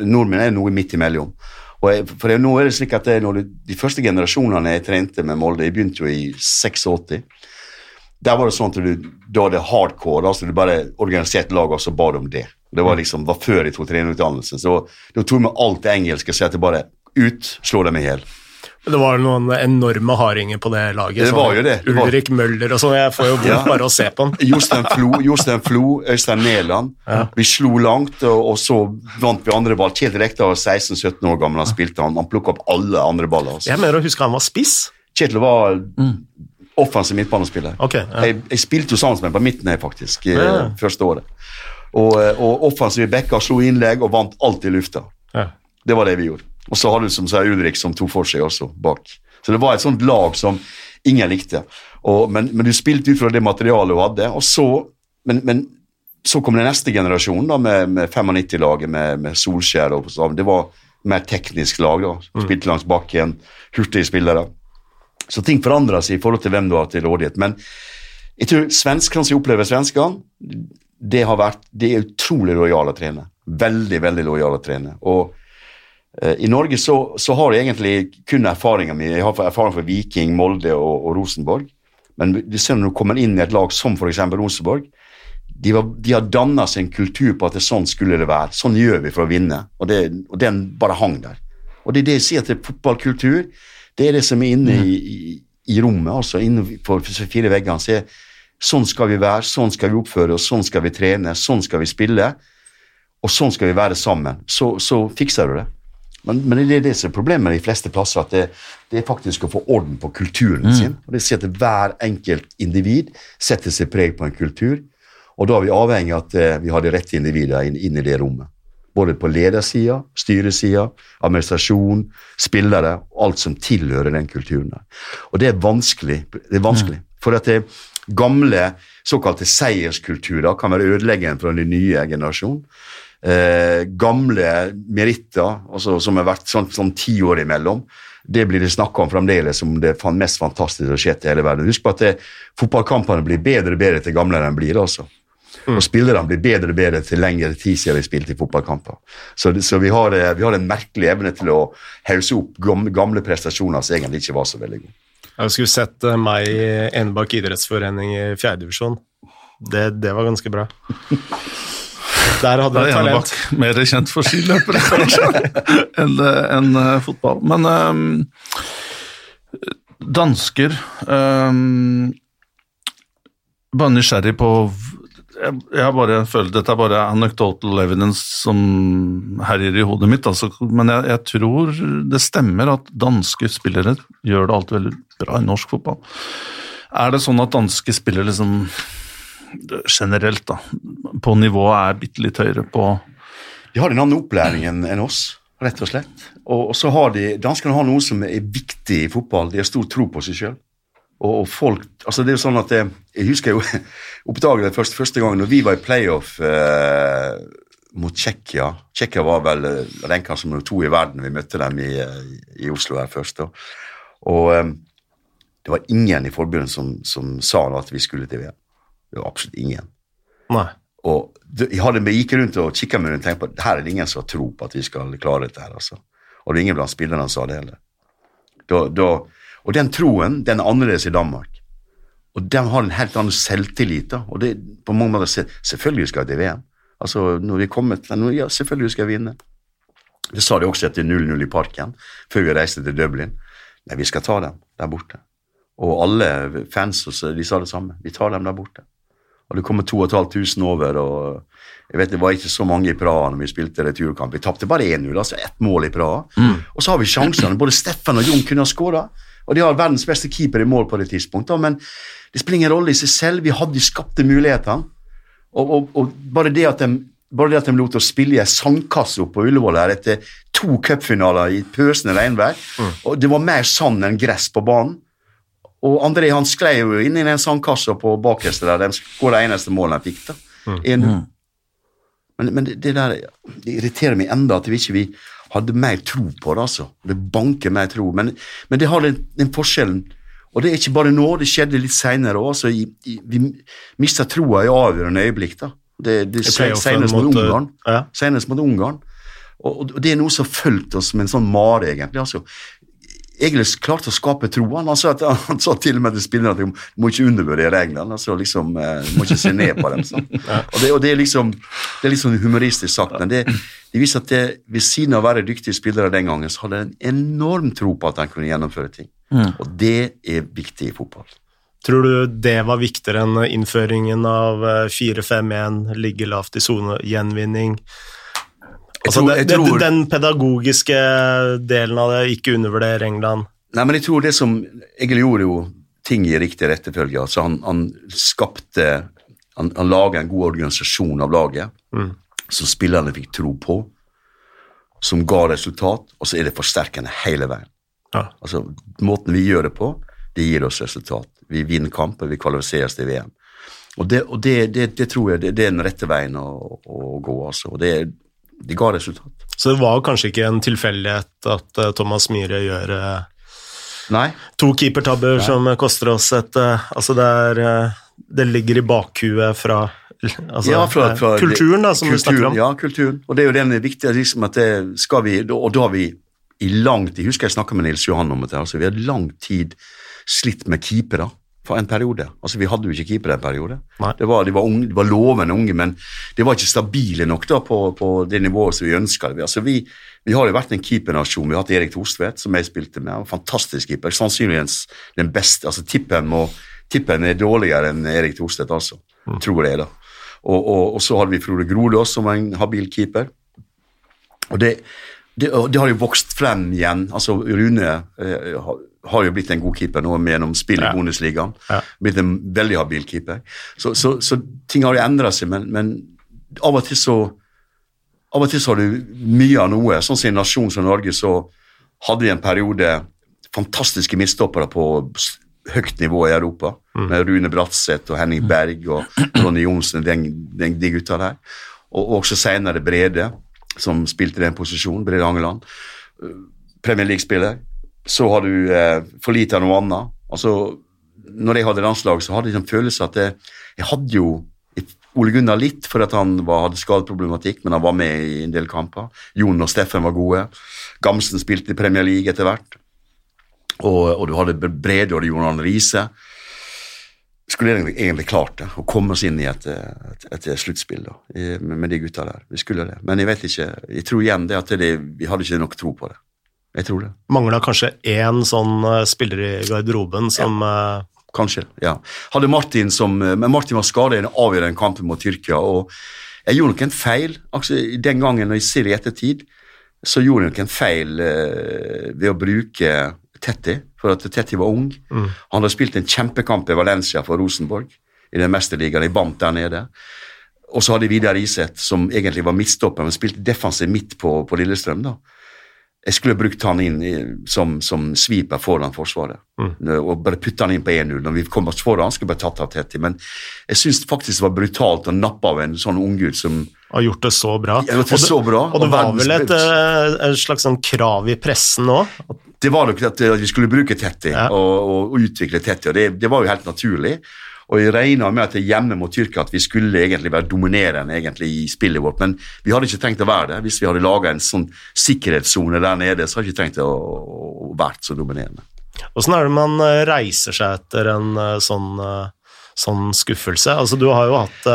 Nordmenn er noe midt imellom. Og jeg, for jeg, nå er det slik at det, når det, De første generasjonene jeg trente med Molde, jeg begynte jo i 86 der var det sånn at du, da det hardcore. altså Du bare organiserte laget og så ba du om det. Det var liksom, var før jeg tok trenerutdannelsen. Så da tok jeg med alt det engelske at det bare ut, slå dem i hjel. Det var noen enorme hardinger på det laget. Det var jo det. det var... Ulrik Møller og sånn. Jeg får jo vondt ja. bare å se på han. Jostein Flo, Jostein Flo Øystein Mæland. Ja. Vi slo langt, og, og, så vant vi andre ball. Kjetil Rekdal var 16-17 år gammel, han spilte han. Han plukka opp alle andre baller. Altså. Jeg mener å huske han var spiss. Kjetil var mm. offensiv midtbanespiller. Okay, ja. jeg, jeg, spilte jo sammen med ham på midten her, faktisk, ja. første året. Og, og offensive backer slo innlegg og vant alt i lufta. Det var det vi gjorde. Og så hadde du som sa Ulrik som tok for seg også bak. Så det var et sånt lag som ingen likte. Og, men, men, du spilte ut fra det materialet hun hadde, og så men, men så kom den neste generasjonen da, med, med 95-laget med, med, Solskjær. og. Det var mer teknisk lag. da, mm. Spilte langs bakken, hurtige spillere. Så ting forandra seg i forhold til hvem du har til rådighet. Men jeg tror svenskene som opplever svenskene, det har vært, det er utrolig lojale trenere. Veldig, veldig lojale trenere. Og I Norge så, så, har jeg egentlig kun erfaringa mi. Jeg har erfaring fra Viking, Molde og, og Rosenborg. Men du ser når du kommer inn i et lag som f.eks. Rosenborg, de, var, de har danna seg en kultur på at det sånn skulle det være. Sånn gjør vi for å vinne. Og, det, og den bare hang der. Og det er det jeg sier til fotballkultur. Det er det som er inne i, i, i rommet, altså innenfor fire veggene. Så sånn skal vi være, sånn skal vi oppføre oss, sånn skal vi trene, sånn skal vi spille. Og sånn skal vi være sammen. Så, så fikser du det. Men, men, det er det som er problemet de fleste plasser, at det, det er faktisk å få orden på kulturen mm. sin. og det sier at Hver enkelt individ setter seg preg på en kultur, og da er vi avhengig av at eh, vi har de rette individene inn, inn, i det rommet. Både på ledersida, styresida, administrasjon, spillere, alt som tilhører den kulturen. Og det er vanskelig. Det er vanskelig. Mm. For at det gamle såkalte seierskulturer kan være ødeleggende for den nye generasjonen eh, gamle meritter altså, som har vært sånn, sånn ti år imellom, det blir det snakka om fremdeles som det mest fantastiske som har skjedd i hele verden. Husk på at det, fotballkampene blir bedre og bedre til gamlere de blir. altså. Mm. Og spillerne blir bedre og bedre til lengre tid siden de spilte i fotballkamper. Så, så vi, har, eh, vi, har, en merkelig evne til å hause opp gamle, gamle prestasjoner som egentlig ikke var så veldig gode. Jeg skulle sett eh, meg i Enebakk idrettsforening i fjerdedivisjon. Det, det var ganske bra. Der hadde jeg talent. Bak, Mer kjent for skiløpere, kanskje, enn en, uh, fotball. Men um, dansker um, Bare nysgjerrig på jeg, jeg bare føler Dette er bare anecdotal evidence som herjer i hodet mitt, altså, men jeg, jeg, tror det stemmer at danske spillere gjør det alltid veldig bra i norsk fotball. Er det sånn at danske spillere liksom generelt, da, på nivået er bitte litt høyere på De har en annen opplæring enn oss, rett og slett. Og, så har de Danskene har noe som er viktig i fotball. De har stor tro på seg sjøl. Og, folk altså det er jo sånn at jeg, jeg husker jo oppdaget det første, første gang når vi var i playoff eh, mot Tsjekkia. Tsjekkia var vel eh, renka som nummer to i verden. Vi møtte dem i, i Oslo her først. Og, og eh, det var ingen i forbundet som, som sa at vi skulle til VM. Det var absolutt ingen. Nei. Og jeg, hadde, gikk rundt og kikka meg rundt og tenkte på her er det ingen som har tro på at vi skal klare dette. her, altså. Og det er ingen blant spillerne som sa det heller. Da, da, og den troen den er annerledes i Danmark. Og de har en helt annen selvtillit. da, og det på mange måter, Selvfølgelig skal jeg til VM. Altså, når vi kommer til, ja, Selvfølgelig skal jeg vinne. Det sa de også etter 0-0 i parken, før vi reiste til Dublin. Nei, vi skal ta dem der borte. Og alle fans de sa det samme. Vi tar dem der borte. Og det kommer 2500 over. og jeg vet Det var ikke så mange i Praha når vi spilte returkamp. Vi tapte bare 1-0, altså ett mål i Praha. Mm. Og så har vi sjansene. Både Steffen og Jon kunne ha skåra. Og de har verdens beste keeper i mål på det tidspunktet. Men det spiller ingen rolle i seg selv. Vi hadde de skapte mulighetene. Og, og, og, bare det at de bare det at de lot oss spille i ei sandkasse oppe på Ullevål her etter to cupfinaler i pøsende regnvær mm. og Det var mer sand enn gress på banen. Og André han sklei jo inn i den sandkassa på bakerste der. Den skåra det eneste målet han fikk. da. Mm. Men, men det, det, der det irriterer meg enda at vi ikke vi hadde mer tro på det, altså. Det banker mer tro. Men, men det har den, den, forskjellen. Og det er ikke bare nå, det skjedde litt seinere òg. Altså, vi mista troa i avgjørende øyeblikk. da. Det, det Senest mot, mot Ungarn. Ja. Senest mot Ungarn. Og, og, det er noe som har fulgt oss som en sånn mare, egentlig. altså. Egil klarte å skape troen. Han, sa han sa til og med til spillerne at de må ikke undervurdere England. altså liksom, uh, må ikke se ned på dem. Sånn. Og, det, og det, er liksom, det er liksom humoristisk sagt, men det, det viser at det, ved siden av å være dyktige spillere den gangen, så hadde de en enorm tro på at de kunne gjennomføre ting. Mm. Og det er viktig i fotball. Tror du det var viktigere enn innføringen av 4-5-1, eh, ligge lavt i sone, gjenvinning? Altså, tror, det, tror, den pedagogiske delen av det, ikke undervurder England. Nei, men jeg tror det som Egil gjorde jo ting i riktig rekkefølge. Altså han, han, skapte Han, han laga en god organisasjon av laget mm. som spillerne fikk tro på, som ga resultat, og så er det forsterkende hele veien. Ja. Altså, Måten vi gjør det på, det gir oss resultat. Vi vinner kamper, vi kvalifiseres til VM. Og det, og det, det, det tror jeg det, er den rette veien å, å gå. altså. Og det, de ga resultat. Så det var kanskje ikke en tilfeldighet at uh, Thomas Myhre gjør uh, Nei. to keepertabber Nei. som koster oss et Altså, det er Det ligger i bakhuet fra Altså, ja, fra, fra, kulturen, da, som kulturen, du snakker om. Ja, kulturen. Og det er jo den viktige liksom at det skal vi Og da har vi i lang tid Husker jeg snakka med Nils Johan om det. altså Vi har lang tid slitt med keepere for en periode. Altså, Vi hadde jo ikke keeper en periode. Det var, de, var unge, de var lovende unge, men de var ikke stabile nok da på, på det nivået som vi ønska. Altså, vi, vi, har jo vært en keepernasjon. Vi har hatt Erik Thorstvedt, som jeg spilte med. Han var Fantastisk keeper. Sannsynligvis den beste. altså Tippen, må, tippen er dårligere enn Erik Thorstvedt, altså. Mm. Tror jeg, da. Og, og, og, så hadde vi Frode Grodås som var en habil keeper. Og det, det, det, har jo vokst frem igjen. altså Rune eh, har jo blitt en god keeper nå gjennom spill i ja. Bundesligaen. Ja. Blitt en veldig habil keeper. Så, så, så ting har jo endra seg, men, men, av og til så av og til så har du mye av noe. Sånn som i en nasjon som Norge, så hadde vi en periode fantastiske midtstoppere på høyt nivå i Europa. Mm. Med Rune Bratseth og Henning Berg og Ronny Johnsen, den, den, de gutta der. Og, og også senere Brede, som spilte den posisjonen. Brede Angeland. Premier League-spiller så har du eh, for lite av noe annet. Altså, når jeg hadde landslag, så hadde jeg en følelse at jeg, jeg hadde jo Ole Gunnar litt fordi han var, hadde skadeproblematikk, men han var med i en del kamper. Jon og Steffen var gode. Gamsen spilte i Premier League etter hvert. Og, og, du hadde Brede og Jon Arne Riise. Skulle egentlig, egentlig klart det, å komme oss inn i et, et, et sluttspill med, med, de gutta der. Vi skulle det. Men jeg vet ikke, jeg tror igjen det at det, vi hadde ikke nok tro på det. Jeg tror det. Mangla kanskje én sånn uh, spiller i garderoben som ja. uh... Kanskje, ja. Hadde Martin som uh, Men Martin var skadet i den avgjørende kampen mot Tyrkia, og jeg gjorde nok en feil. Altså, den gangen når jeg ser det i ettertid, så gjorde jeg nok en feil ved å bruke Tetti, for at Tetti var ung. Mm. Han hadde spilt en kjempekamp i Valencia for Rosenborg i den mesterligaen. De vant der nede. Og så hadde Vidar Iseth, som egentlig var midtstopper, men spilte defensiv midt på, på Lillestrøm. da. Jeg skulle brukt han inn i, som, som sweeper foran Forsvaret. Mm. Og bare putte han inn på 1-0. Når vi kom oss foran, skulle bare tatt av Tetti. Men jeg syns faktisk det var brutalt å nappe av en sånn unggutt som Har gjort det så bra. Ja, det så bra. Og det, var vel et, eh, et, slags sånn krav i pressen òg? Det var nok at vi skulle bruke Tetti ja. og, og, og, utvikle Tetti, og det, det var jo helt naturlig. Og jeg regna med at hjemme mot Tyrkia at vi skulle egentlig være dominerende egentlig i spillet vårt, men vi hadde ikke trengt å være det. Hvis vi hadde laga en sånn sikkerhetssone der nede, så hadde vi ikke trengt å, å vært så dominerende. Åssen er det man eh, reiser seg etter en eh, sånn, eh, sånn skuffelse? Altså, du har jo hatt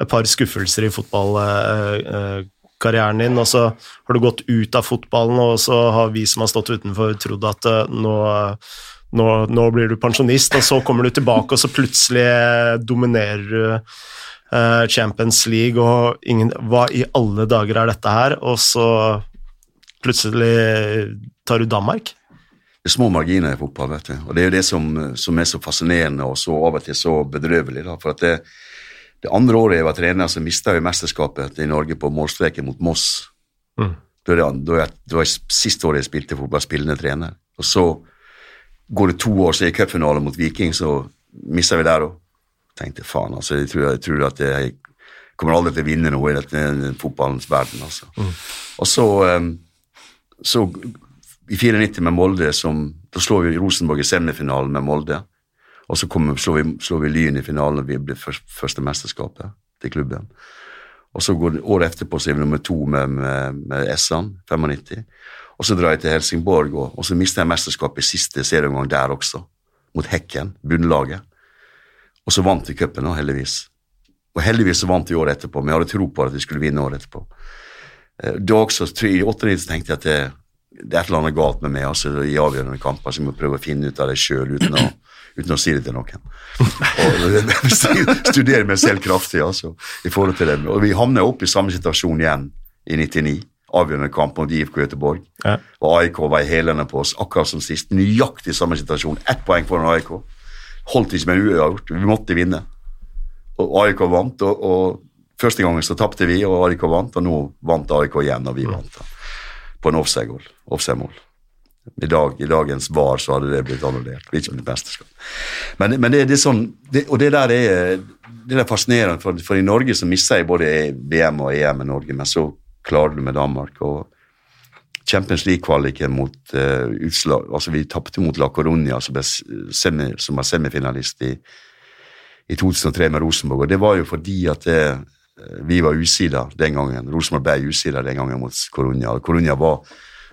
et par skuffelser i fotballkarrieren din, og så har du gått ut av fotballen, og så har vi som har stått utenfor, trodd at nå nå, nå, blir du pensjonist, og så kommer du tilbake, og så plutselig dominerer du uh, Champions League, og ingen Hva i alle dager er dette her? Og så plutselig tar du Danmark? Det er små marginer i fotball, vet du. Og det er jo det som, som er så fascinerende og så av og til så bedrøvelig. da, for at det, det andre året jeg var trener, så mista jeg mesterskapet i Norge på målstreken mot Moss. Mm. Det var da, da, Siste året jeg spilte fotball, spillende trener. Og så Går det to år, så er cupfinale mot Viking, så mister vi der òg. Tenkte faen, altså. Jeg tror, jeg tror at jeg kommer aldri til å vinne noe i dette fotballens verden, altså. Mm. Og så um, så i 94 med Molde som Da slår vi Rosenborg i semifinalen med Molde. Og så kommer, slår, vi, slår vi Lyn i finalen, og vi blir først, første mesterskapet til klubben. Og så går det Året etterpå så er vi nummer to med, med, med Essan, 95. Og så drar jeg til Helsingborg, og, og så mister jeg mesterskapet i siste serieomgang der også. Mot Hekken, bunnlaget. Og så vant vi cupen, heldigvis. Og heldigvis så vant vi året etterpå, men jeg hadde tro på at vi skulle vinne året etterpå. Eh, Da også, I 98 tenkte jeg at det, det er et eller annet galt med meg altså, i avgjørende kamper, så jeg må prøve å finne ut av det sjøl uten, uten å si det til noen. Og Studere meg selv kraftig altså, i forhold til det. Og vi havner opp i samme situasjon igjen i 99. Avgjørende kamp mot IFK Göteborg. Ja. Og AIK var i hælene på oss, akkurat som sist. Nøyaktig samme situasjon. Ett poeng foran AIK. Holdt ikke med uavgjort. Vi måtte vinne. Og AIK vant, og, og første gangen så tapte vi, og AIK vant, og nå vant AIK igjen, og vi vant. da. På en offside-mål. Offside-mål. I, dag, I dagens VAR så hadde det blitt annullert. Det er ikke blitt mesterskap. Men, men det, det er sånn, det, og det der er, det der er fascinerende, for, for i Norge så mister jeg både VM og EM i Norge, men så klarer du med Danmark. og Champions League-kvaliken mot uh, utslag altså Vi tapte mot La Coruña, som, semi, som var semifinalist i, i 2003 med Rosenborg. Og det var jo fordi at det, vi var usida den gangen. Rosenborg ble usida den gangen mot Coruña. Og Coruña var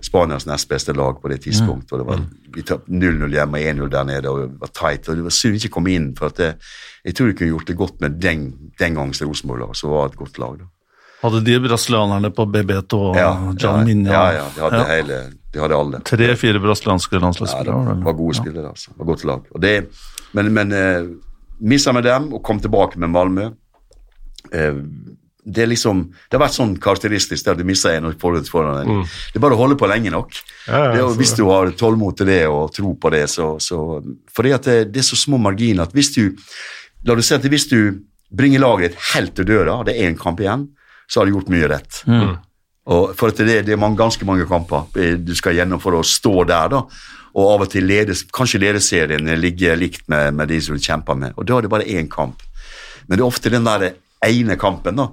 Spanias nest beste lag på det tidspunktet. og det var, Vi tapte 0-0 hjemme og 1-0 der nede, og det var tight. og Det var synd vi ikke kom inn, for at det, jeg tror vi kunne gjort det godt med den, den gangens Rosenborg-lag, som var et godt lag. da. Hadde de brasilianerne på Bebeto og Ja, John ja, Minja ja, ja, de hadde hele, de hadde alle. Tre-fire brasilianske Ja, landslagsspillere. det var det? var gode Ja. spillere, altså. Det var godt lag. Og det, men men eh, missa med dem og kom tilbake med Malmö. Eh, det er liksom, det har vært sånn karakteristisk der du mister en og får det foran en. Det er bare å holde på lenge nok. Ja, ja, det, hvis du har tålmod til det og tro på det, så, så Fordi at det, det er så små marginer at hvis du La du si at hvis du bringer laget ditt helt til døra, og det er én kamp igjen, så har du gjort mye rett. Og for at det, det er mange, ganske mange kamper du skal gjennom for å stå der, da. Og av og til ledes, kanskje lederseriene ligger likt med, med de som du kjemper med. Og da er det bare én kamp. Men det er ofte den der ene kampen da,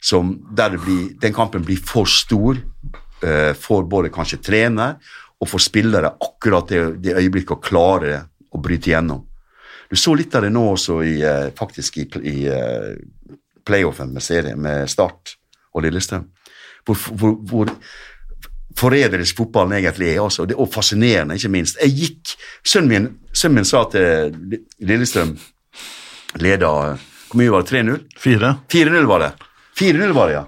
som der det blir, den kampen blir for stor uh, for både kanskje trener og for spillere akkurat det, det øyeblikket å klare å bryte igjennom. Du så litt av det nå også i, uh, faktisk i, i eh, playoffen med serien med Start og Lillestrøm. Hvor, hvor, hvor forræderisk fotballen egentlig er, altså, det, og fascinerende, ikke minst. Jeg gikk, Sønnen min, sønnen min sa til Lillestrøm leda Hvor mye var det? 3-0? 4-0 var det. 4-0 var det, ja.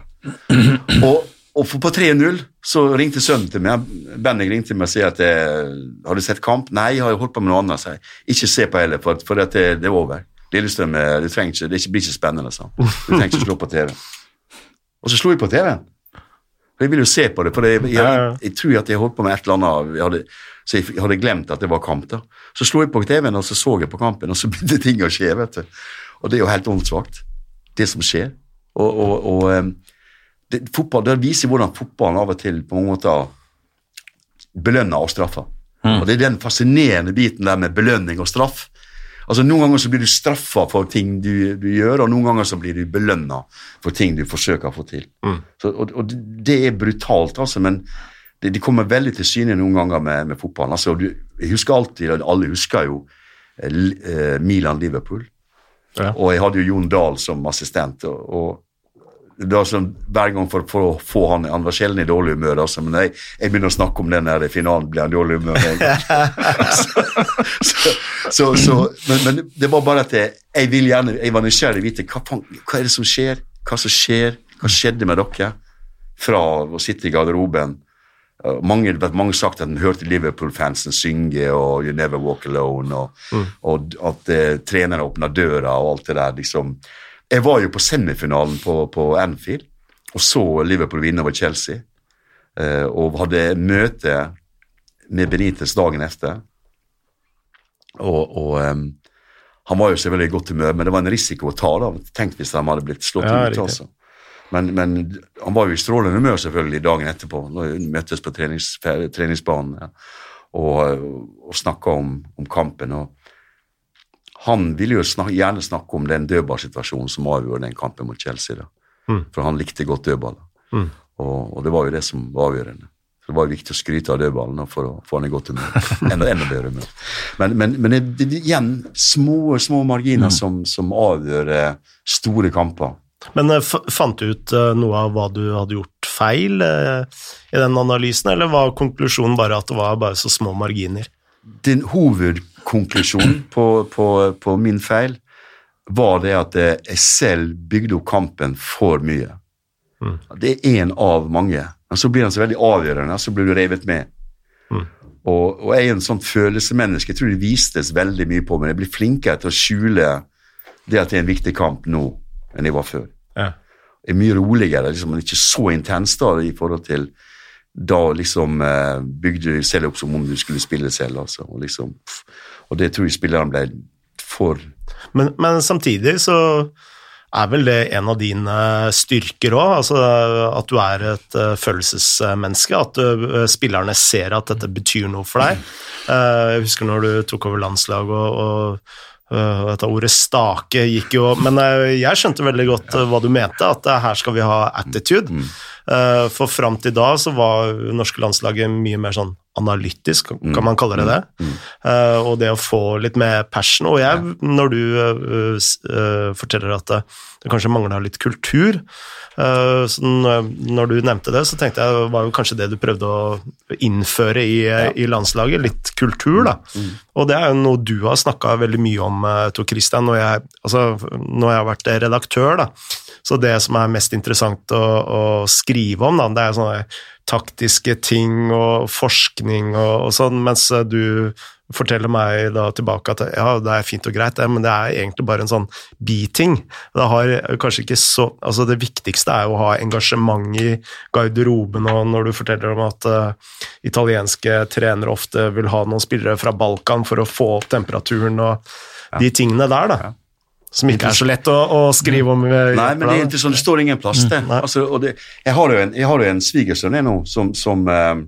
Og, og på 3-0 så ringte sønnen til meg. Bendik ringte meg og sa at jeg, har du sett kamp? Nei, jeg har jeg holdt på med noe annet. Sier. Ikke se på heller, for, for at det, det er over. Lillestrøm eh, det, ikke, det blir ikke spennende. sa han. Du trenger ikke slå på TV. Og så slo jeg på TV-en. Jeg vil jo se på det, for jeg, jeg, ja. jeg tror at jeg holdt på med et eller annet jeg hadde, Så jeg, jeg hadde glemt at det var kamp. da. Så slo jeg på TV-en, og så så jeg på kampen, og så begynte ting å skje. vet du. Og det er jo helt åndssvakt, det som skjer. Og, og, og det, fotball, det viser hvordan fotballen av og til på mange måter belønner og straffer. Og det er den fascinerende biten der med belønning og straff. Altså Noen ganger så blir du straffa for ting du, du gjør, og noen ganger så blir du belønna for ting du forsøker å få til. Så, og, og det er brutalt, altså, men det, de kommer veldig til syne noen ganger med, med fotballen. Altså, du, jeg husker alltid, alle husker jo eh, eh, Milan-Liverpool. Ja. Og jeg hadde jo Jon Dahl som assistent. og, og det var sånn, hver gang for, for å få han Han var sjelden i dårlig humør, altså, men jeg, jeg begynner å snakke om den der finalen, blir han i dårlig humør. en så, så, så, men, men det var bare at jeg, jeg vil gjerne, jeg var nysgjerrig vite hva, hva er det som skjer, hva som skjer, hva skjedde med dere fra å sitte i garderoben. Mange, vet, mange sagt at de hørte Liverpool-fansen synge og You Never Walk Alone, og, og at uh, treneren åpna døra og alt det der. liksom. Jeg var jo på semifinalen på, på Anfield og så Liverpool vinne over Chelsea. eh, og hadde møte med Benitez dagen etter. Og, og um, han var jo selvfølgelig i godt humør, men det var en risiko å ta. da. Tenk hvis de hadde blitt slått Ja, ut. altså. Men, men han var jo i strålende humør selvfølgelig dagen etterpå, når vi møttes på trenings, treningsbanen ja. og, og snakka om, om kampen. og Han ville jo snak, gjerne snakke om den dødballsituasjonen som avgjorde den kampen mot Chelsea. da. Mm. For han likte godt dødball. da. Mm. Og, og det var jo det som var avgjørende. Så det var jo viktig å skryte av dødballen for å få han i godt humør. Enda, enda bedre humør. Men, men, men det, det, igjen, små, små marginer som, som avgjør eh, store kamper. Men eh, fant du ut eh, noe av hva du hadde gjort feil i den analysen, eller var konklusjonen bare at det var bare så små marginer? Den hovedkonklusjonen på, på, på min feil var det at eh, jeg selv bygde opp kampen for mye. Mm. Det er én av mange. Men så blir han så veldig avgjørende, så blir du revet med. Mm. Og, og, jeg er en sånn følelsesmenneske. Jeg tror det vistes veldig mye på meg. Jeg blir flinkere til å skjule det at det er en viktig kamp nå enn jeg var før. Ja. Jeg er mye roligere, liksom, men ikke så intens da i forhold til da liksom eh, bygde du selv opp som om du skulle spille selv. Altså, og, liksom, og det tror jeg spillerne ble for men, men samtidig så er vel det en av dine styrker òg, altså at du er et uh, følelsesmenneske. At uh, spillerne ser at dette betyr noe for deg. Uh, jeg husker når du tok over landslaget og, og dette ordet stake gikk jo Men jeg skjønte veldig godt hva du mente, at her skal vi ha attitude. Mm. For fram til da så var norske landslaget mye mer sånn analytisk, kan mm. man kalle det det. Mm. Uh, og det å få litt mer passion. Og jeg, når du uh, uh, forteller at det, det kanskje mangla litt kultur så Når du nevnte det, så tenkte jeg var jo kanskje det du prøvde å innføre i, ja. i landslaget. Litt kultur, da. Mm. Og det er jo noe du har snakka veldig mye om, Tor Christian, når jeg, altså, når jeg har vært redaktør. da. Så det som er mest interessant å, å skrive om, da, det er sånne taktiske ting og forskning og, og sånn, mens du forteller meg da tilbake at ja, det er fint og greit, men det er egentlig bare en sånn biting. Det har kanskje ikke så Altså, det viktigste er jo å ha engasjement i garderoben, og når du forteller om at uh, italienske trenere ofte vil ha noen spillere fra Balkan for å få opp temperaturen og ja. de tingene der, da. Ja. Som ikke er så lett å, å skrive om. Eh, Nei, men det er sånn, det står ingen plass til. Mm, altså, det, jeg har jo en, jeg en svigersønn nå som, som um,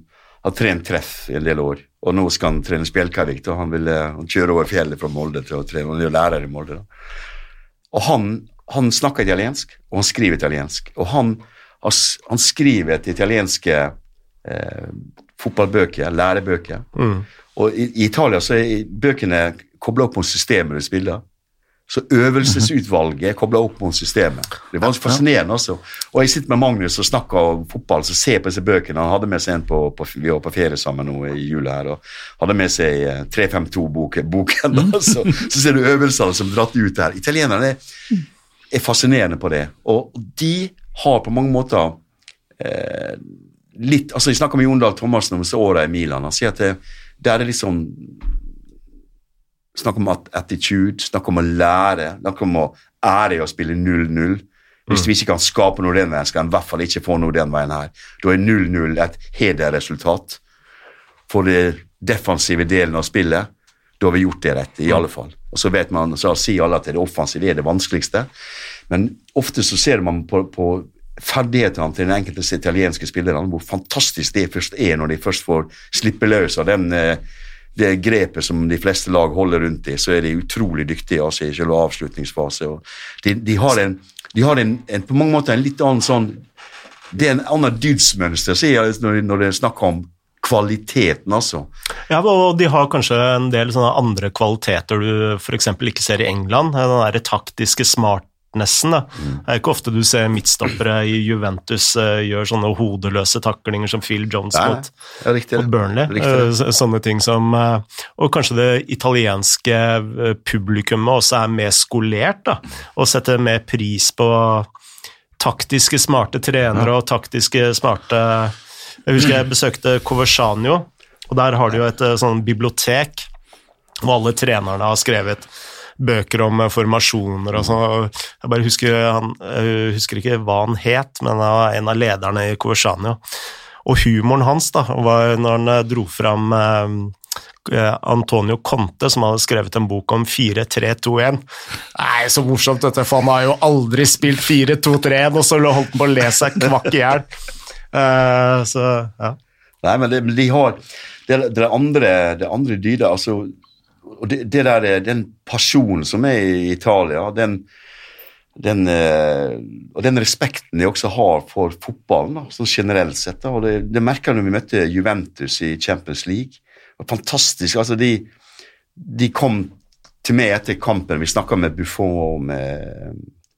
har trent treff i en del år. Og nå skal han trene Spjelkavik. Han vil uh, han kjøre over fjellet fra Molde til å trene. Han er lærer i Molde. Da. Og han, han, snakker italiensk, og han skriver italiensk. Og han, han skriver etter italienske eh, fotballbøker, lærebøker. Mm. Og i, i, Italia så er bøkene kobla opp mot systemet du spiller. Så øvelsesutvalget er kobla opp mot systemet. Det var fascinerende. også. Og Jeg sitter med Magnus og snakker om fotball, så ser på disse bøkene. Han hadde med seg en på, på, vi var på ferie sammen nå i jula her, og hadde med seg 352-boken. Mm. Så, så, ser du øvelsene som dratt ut her. Italienerne er, er, fascinerende på det. Og de har på mange måter eh, litt altså Jeg snakka med Jon Dahl Thomassen om disse åra i Milan. Han sier at det, der er liksom Snakk om attitude, snakk om å lære, snakk om å ære i å spille 0-0. Hvis mm. vi ikke kan skape noe den veien, skal en i hvert fall ikke få noe den veien her. Da er 0-0 et hederresultat for den defensive delen av spillet. Da har vi gjort det rett, i alle fall. Og så vet man, så sier alle at det offensive er det vanskeligste, men ofte så ser man på, på ferdighetene til den enkelte italienske spillerne, hvor fantastisk det først er når de først får slippe løs av den eh, det grepet som de fleste lag holder rundt i, så er de utrolig dyktige altså, i selve avslutningsfase. De, de, har, en, de har en, en, på mange måter en litt annen sånn Det er en annen dydsmønster når, når det er snakk om kvaliteten, altså. Ja, og de har kanskje en del sånne andre kvaliteter du f.eks. ikke ser i England. Den der taktiske smart nesten. Da. Det er ikke ofte du ser midtstoppere i Juventus uh, gjør sånne hodeløse taklinger som Phil Jones Nei, mot, riktig, mot, Burnley. Uh, sånne ting som uh, Og kanskje det italienske publikummet også er mer skolert da, og setter mer pris på taktiske, smarte trenere ja. og taktiske, smarte Jeg husker jeg besøkte Coversanio, og der har de jo et sånn bibliotek hvor alle trenerne har skrevet bøker om eh, formasjoner og sånn. Jeg bare husker, han, jeg husker ikke hva han het, men han var en av lederne i Coversania. Og humoren hans da, var når han eh, dro fram eh, Antonio Conte, som hadde skrevet en bok om 4-3-2-1. Nei, så morsomt, dette, for han har jo aldri spilt 4-2-3-1, og så holdt han på å le seg kvakk i hjel. Uh, så, ja. Nei, men det, de har det, det andre, det andre dyret, altså og det, det der, den pasjonen som er i Italia, den, den, eh, og den respekten de også har for fotballen, da, sånn generelt sett. Da. og Det, det merka når vi møtte Juventus i Champions League. Det var fantastisk. altså De, de kom til meg etter kampen. Vi snakka med Buffon og med,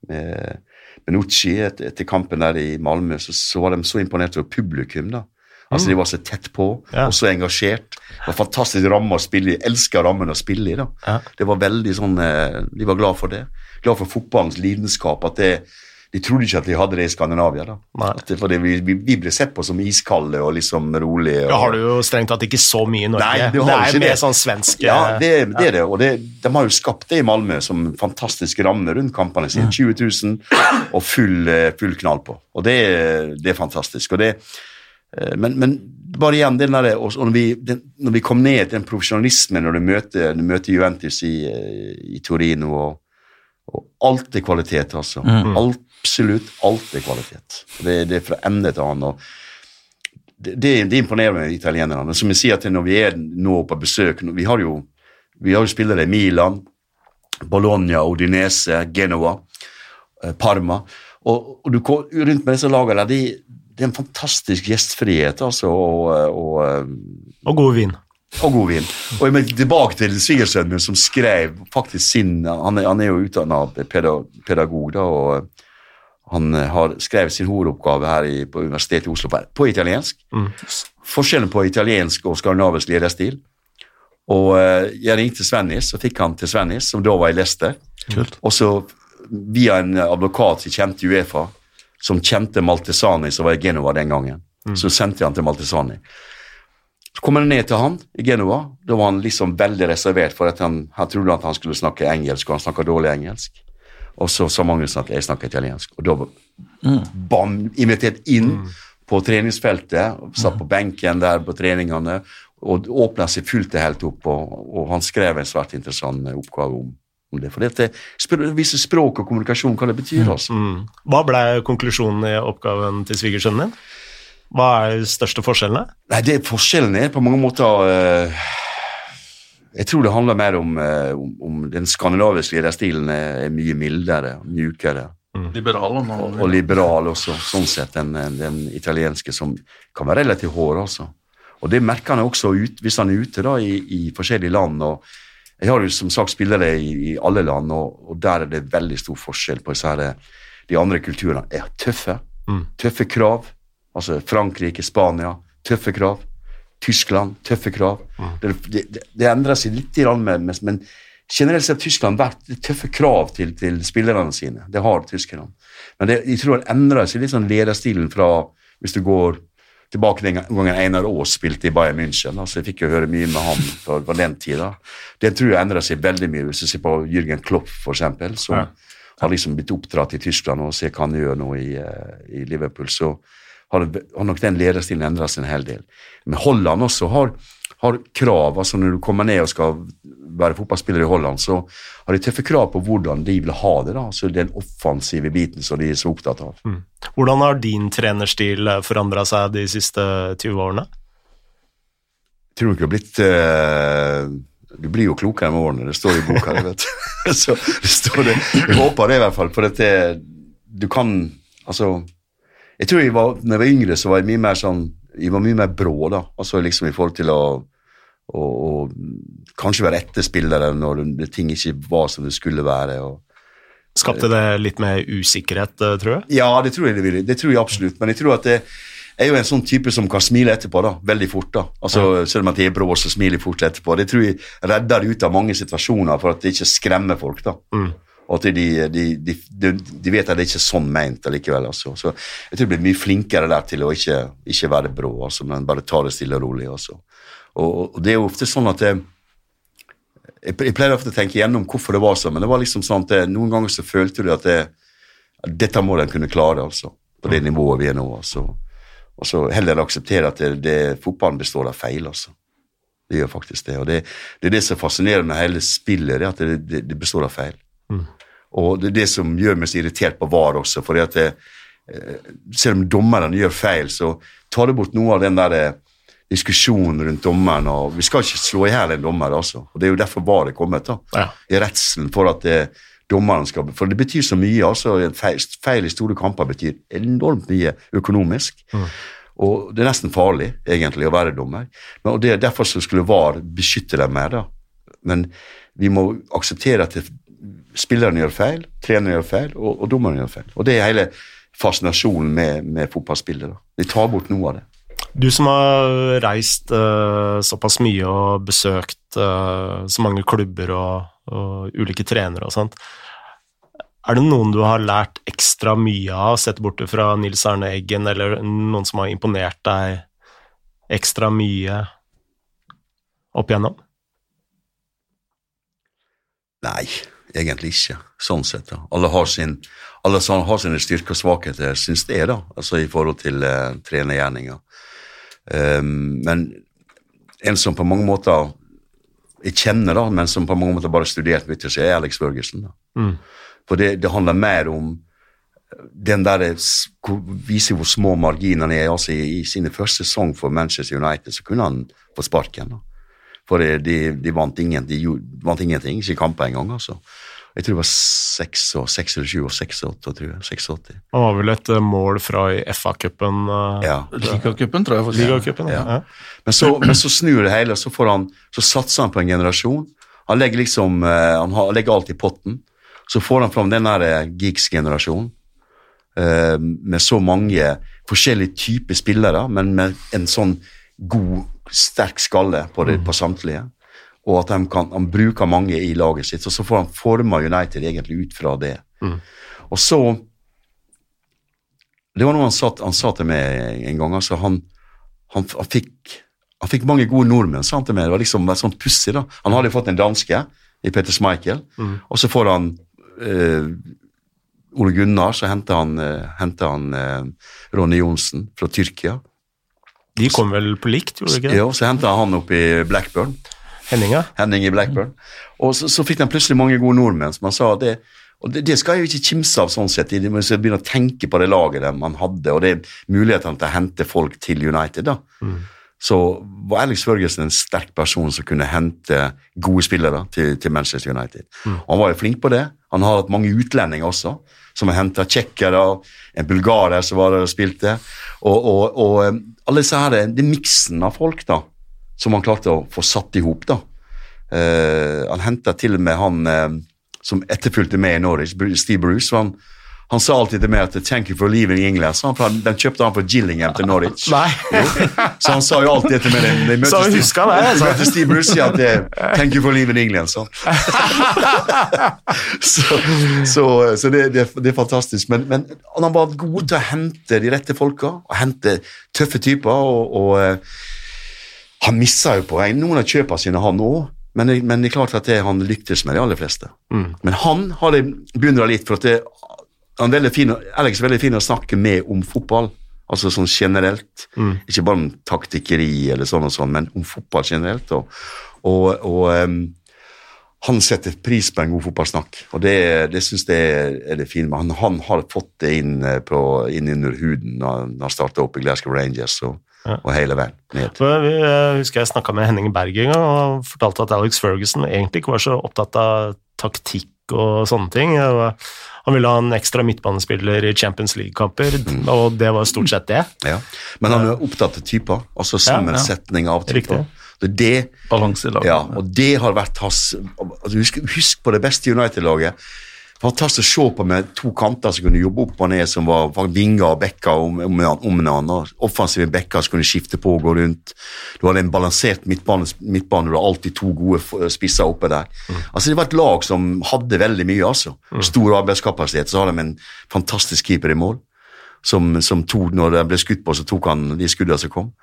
med Benucci etter, etter, kampen der i Malmö. Så, så, var de så imponert over publikum. da. Altså De var så tett på ja. og så engasjert. Det var fantastisk ramme å spille i. Elska rammen å spille i. da. Ja. Det var veldig sånn, eh, De var glad for det. Glad for fotballens lidenskap. at det de trodde ikke at de hadde det i Skandinavia. da. Det, fordi vi, vi, vi, ble sett på som iskalde og liksom rolige. Og... Da har du jo strengt tatt ikke så mye i Norge. Nei, det, det er mer sånn svensk Ja, det, det er det. Og det, de har jo skapt det i Malmö som fantastisk ramme rundt kampene sine. 20 000 og full, eh, full knall på. Og det, det er fantastisk. og det eh, men, men, bare igjen, den der, når, vi, den, når vi kom ned til den profesjonalismen når du møter, du møter Juventus i, eh, i Torino og, og alt er kvalitet, altså. Mm. Absolutt alt er kvalitet. Det, det er fra ende til annen. Det, det, det, imponerer meg, italienerne. Som jeg sier til når vi er nå på besøk Vi har jo, vi har jo spillere i Milan, Bologna, Odinese, Genoa, eh, Parma. Og, og du rundt med disse lagene de, det er en fantastisk gjestfrihet, altså. Og, og, eh, og god vin. Og god vin. Og jeg må tilbake til svigersønnen min, som skrev faktisk sin Han er, han er jo utdanna pedagog, da, og han eh, har skrevet sin hovedoppgave her i, på Universitetet i Oslo på, italiensk. Mm. Forskjellen på italiensk og skandinavisk lederstil. Og uh, jeg ringte Svennis og fikk han til Svennis, som da var i Leicester. Kult. Og så via en advokat som kjente Uefa, som kjente Maltesani, som var i Genova den gangen, mm. så sendte jeg han til Maltesani. Så kom jeg ned til han i Genova. Da var han liksom veldig reservert, for at han, han trodde at han skulle snakke engelsk, og han snakka dårlig engelsk. Og så sa Magnus at jeg snakker italiensk. Og da mm. bam, invitert inn mm. på treningsfeltet, satt på benken der på treningene, og åpna seg fullt og helt opp. Og, og, han skrev en svært interessant oppgave om, om det. For dette viser språk og kommunikasjon hva det betyr. altså. Mm. Hva ble konklusjonen i oppgaven til svigersønnen din? Hva er de største forskjellene? Nei, det Forskjellen er på mange måter uh, jeg tror det handler mer om, uh, om, om den skandinaviske lederstilen er, er mye mildere, mjukere. Mm. Liberal og, og, liberal også, sånn sett, den, den, italienske, som kan være relativt hård. altså. Og Det merker han også ut, hvis han er ute da, i, i forskjellige land. og Jeg har jo som sagt spillere i, i alle land, og, og, der er det veldig stor forskjell på disse De andre kulturene er tøffe. Mm. Tøffe krav. Altså Frankrike, Spania. Tøffe krav. Tyskland, tøffe krav. Mm. Det, det, det endrer seg litt, med, men generelt sett har Tyskland vært tøffe krav til, til spillerne sine. Det har tyskerne. Men det, jeg tror det endrer seg litt sånn lederstilen fra hvis du går tilbake den gangen Einar Aas spilte i Bayern München. altså Jeg fikk jo høre mye med ham på den tida. Det tror jeg endrer seg veldig mye. Hvis du ser på Jürgen Klopp, eksempel, som ja. har liksom blitt oppdratt i Tyskland og ser hva han gjør nå i, uh, i Liverpool. så har, har nok den lederstilen endra seg en hel del. Men Holland også har, har, krav. altså Når du kommer ned og skal være fotballspiller i Holland, så har de tøffe krav på hvordan de vil ha det. da, så Den offensive biten som de er så opptatt av. Mm. Hvordan har din trenerstil eh, forandra seg de siste 20 årene? Jeg tror ikke det har blitt uh, Du blir jo klokere med årene, det står i boka. Jeg vet så det står det. Jeg håper det, i hvert fall. For dette, du kan Altså jeg tror jeg var, når jeg var yngre, så var jeg mye mer sånn jeg var mye mer brå, da. Altså liksom i forhold til å, å, å kanskje være etterspillere når ting ikke var som det skulle være. og Skapte det litt mer usikkerhet, eh, tror jeg? Ja, det tror jeg det ville. Det tror jeg absolutt. Men jeg tror at det er jo en sånn type som kan smile etterpå, da. Veldig fort, da. Altså, ja. Selv om at jeg er brå, så smiler jeg fort etterpå. Det tror jeg redder ut av mange situasjoner for at det ikke skremmer folk, da. Mm. Og at de, de, de, de, vet at det ikke er sånn ment allikevel. Altså. Så jeg tror jeg blir mye flinkere der til å ikke, ikke være brå, altså, men bare ta det stille og rolig. Altså. Og, og, det er jo ofte sånn at jeg, jeg, pleier ofte å tenke gjennom hvorfor det var sånn, men det var liksom sånn at jeg, noen ganger så følte du at, det, at dette må den kunne klare, altså. På det nivået vi er nå. altså. Og så heller akseptere at det, det, fotballen består av feil, altså. Det gjør faktisk det. Og det, det er det som fascinerer med hele spillet, at det, det består av feil. Mm. Og det er det som gjør meg så irritert på VAR også. fordi at det, eh, Selv om dommerne gjør feil, så tar det bort noe av den der eh, diskusjonen rundt dommeren. og Vi skal ikke slå i hjel en dommer, altså. Og Det er jo derfor VAR er kommet. da. Ja. I redselen for at det, dommeren skal For det betyr så mye. altså Feil, feil i store kamper betyr enormt mye økonomisk. Og det er nesten farlig, egentlig, å være dommer. Men, og det, er Derfor så skulle VAR beskytte dem mer. da. Men vi må akseptere at det, spillerne gjør feil, treneren gjør feil, og, og dommeren gjør feil. Og det er hele fascinasjonen med, med fotballspillet. da. De tar bort noe av det. Du som har reist uh, såpass mye og besøkt uh, så mange klubber og, og ulike trenere og sånt. Er det noen du har lært ekstra mye av, sett bort fra Nils Arne Eggen, eller noen som har imponert deg ekstra mye opp igjennom? Nei, egentlig ikke, sånn sett. da. Alle har, sin, alle har sine styrker og svakheter, syns det, da, altså i forhold til uh, trenergjerninga. Um, men en som på mange måter jeg kjenner, da, men som på mange måter bare studert mye, er Alex Børgesen. da. Mm. For det, det handler mer om den der viser hvor små marginene er. altså I, i sine første sesong for Manchester United så kunne han få sparken. da. For de, de, de, vant ingen, de vant ingenting, ikke kamper engang. altså. Jeg tror det var 6 og 6 eller 7 og 6 og 8, tror jeg. 86. Han var vel et eh, mål fra i FA-cupen? Uh, Ja. Ligacupen, tror jeg. Ligacupen, ja. Ja. ja. Men så, men så snur det hele, og så, får han, så satser han på en generasjon. Han legger liksom, eh, han legger alt i potten. Så får han fram den der eh, geeks-generasjonen eh, med så mange forskjellige typer spillere, men med en sånn god, sterk skalle på, det, på samtlige. Og at kan, han bruker mange i laget sitt, og så får han forma United egentlig ut fra det. Og så Det var noe han satt, han sa til meg en gang. altså han, han, han, fikk, han fikk mange gode nordmenn, sa han til meg. Det var liksom var sånn pussig. da. Han hadde fått en danske i Peter Schmeichel, og så får han eh, Ole Gunnar, så henter han, eh, henter han eh, Ronny Johnsen fra Tyrkia. De kom vel på likt, gjorde de ikke det? Ja, så henta han opp i Blackburn. Henninga? Henning i Blackburn. Og så, så fikk de plutselig mange gode nordmenn, som han sa. det og det, det skal jeg jo ikke kimse av sånn sett, de må begynne å tenke på det laget de man hadde, og det mulighetene til å hente folk til United. da. Så var Alex Førgesen en sterk person som kunne hente gode spillere til, til Manchester United. Og han var jo flink på det. Han har hatt mange utlendinger også, som har henta tsjekkere, en bulgarer som var der og spilte. Og, og, og eh, alle disse her, det er miksen av folk da, som han klarte å få satt i hop. Eh, han henta til og med han uh, som etterfulgte med i Norwich, Steve Bruce. var Han, han sa alltid til meg at 'thank you for leaving England'. Så han, den kjøpte han fra Gillingham til Norwich. Nei. Så han sa jo alltid til meg de møttes- Så han huska det, altså. Møtte Steve Bruce at det 'thank you for leaving England'. Så, så, så, så det, det, det er fantastisk. Men, men han var god til å hente de rette folka, og hente tøffe typer. og, og eh, han missa jo på Noen av kjøpene sine, han òg. Men, det- men det er klart at det, han lyktes med de aller fleste. Men han har det beundra litt, for at det, han er veldig fin, Alex er veldig fin å snakke med om fotball. Altså sånn generelt. Ikke bare om taktikkeri eller sånn og sånn, men om fotball generelt. Og, og, og um, han setter pris på en god fotballsnakk, og det, det syns jeg er, det fine. Han, han har fått det inn, eh, på, inn under huden når han- starta opp i Glasgow Rangers og, og hele veien ned. Jeg husker jeg snakka med Henning Berg en gang, og fortalte at Alex Ferguson egentlig ikke var så opptatt av taktikk og sånne ting. Han ville ha en ekstra midtbanespiller i Champions League-kamper, og det var stort sett det. Ja. Men han er opptatt av typer, altså sammensetning av typer. Riktig. Det det Balanse i laget. Ja, og det har vært hans altså, husk, husk på det beste United-laget. Fantastisk å se på med to kanter som kunne jobbe opp og ned, som var, vinger og bekker om, om, om hverandre. Offensive bekker som kunne skifte på og gå rundt. Du hadde en balansert midtbane, midtbane du hadde alltid to gode spisser oppe der. Altså Det var et lag som hadde veldig mye, altså. Stor arbeidskapasitet. Så hadde de en fantastisk keeper i mål. Som, som to, når det ble skutt på, så tok han de skuddene som kom.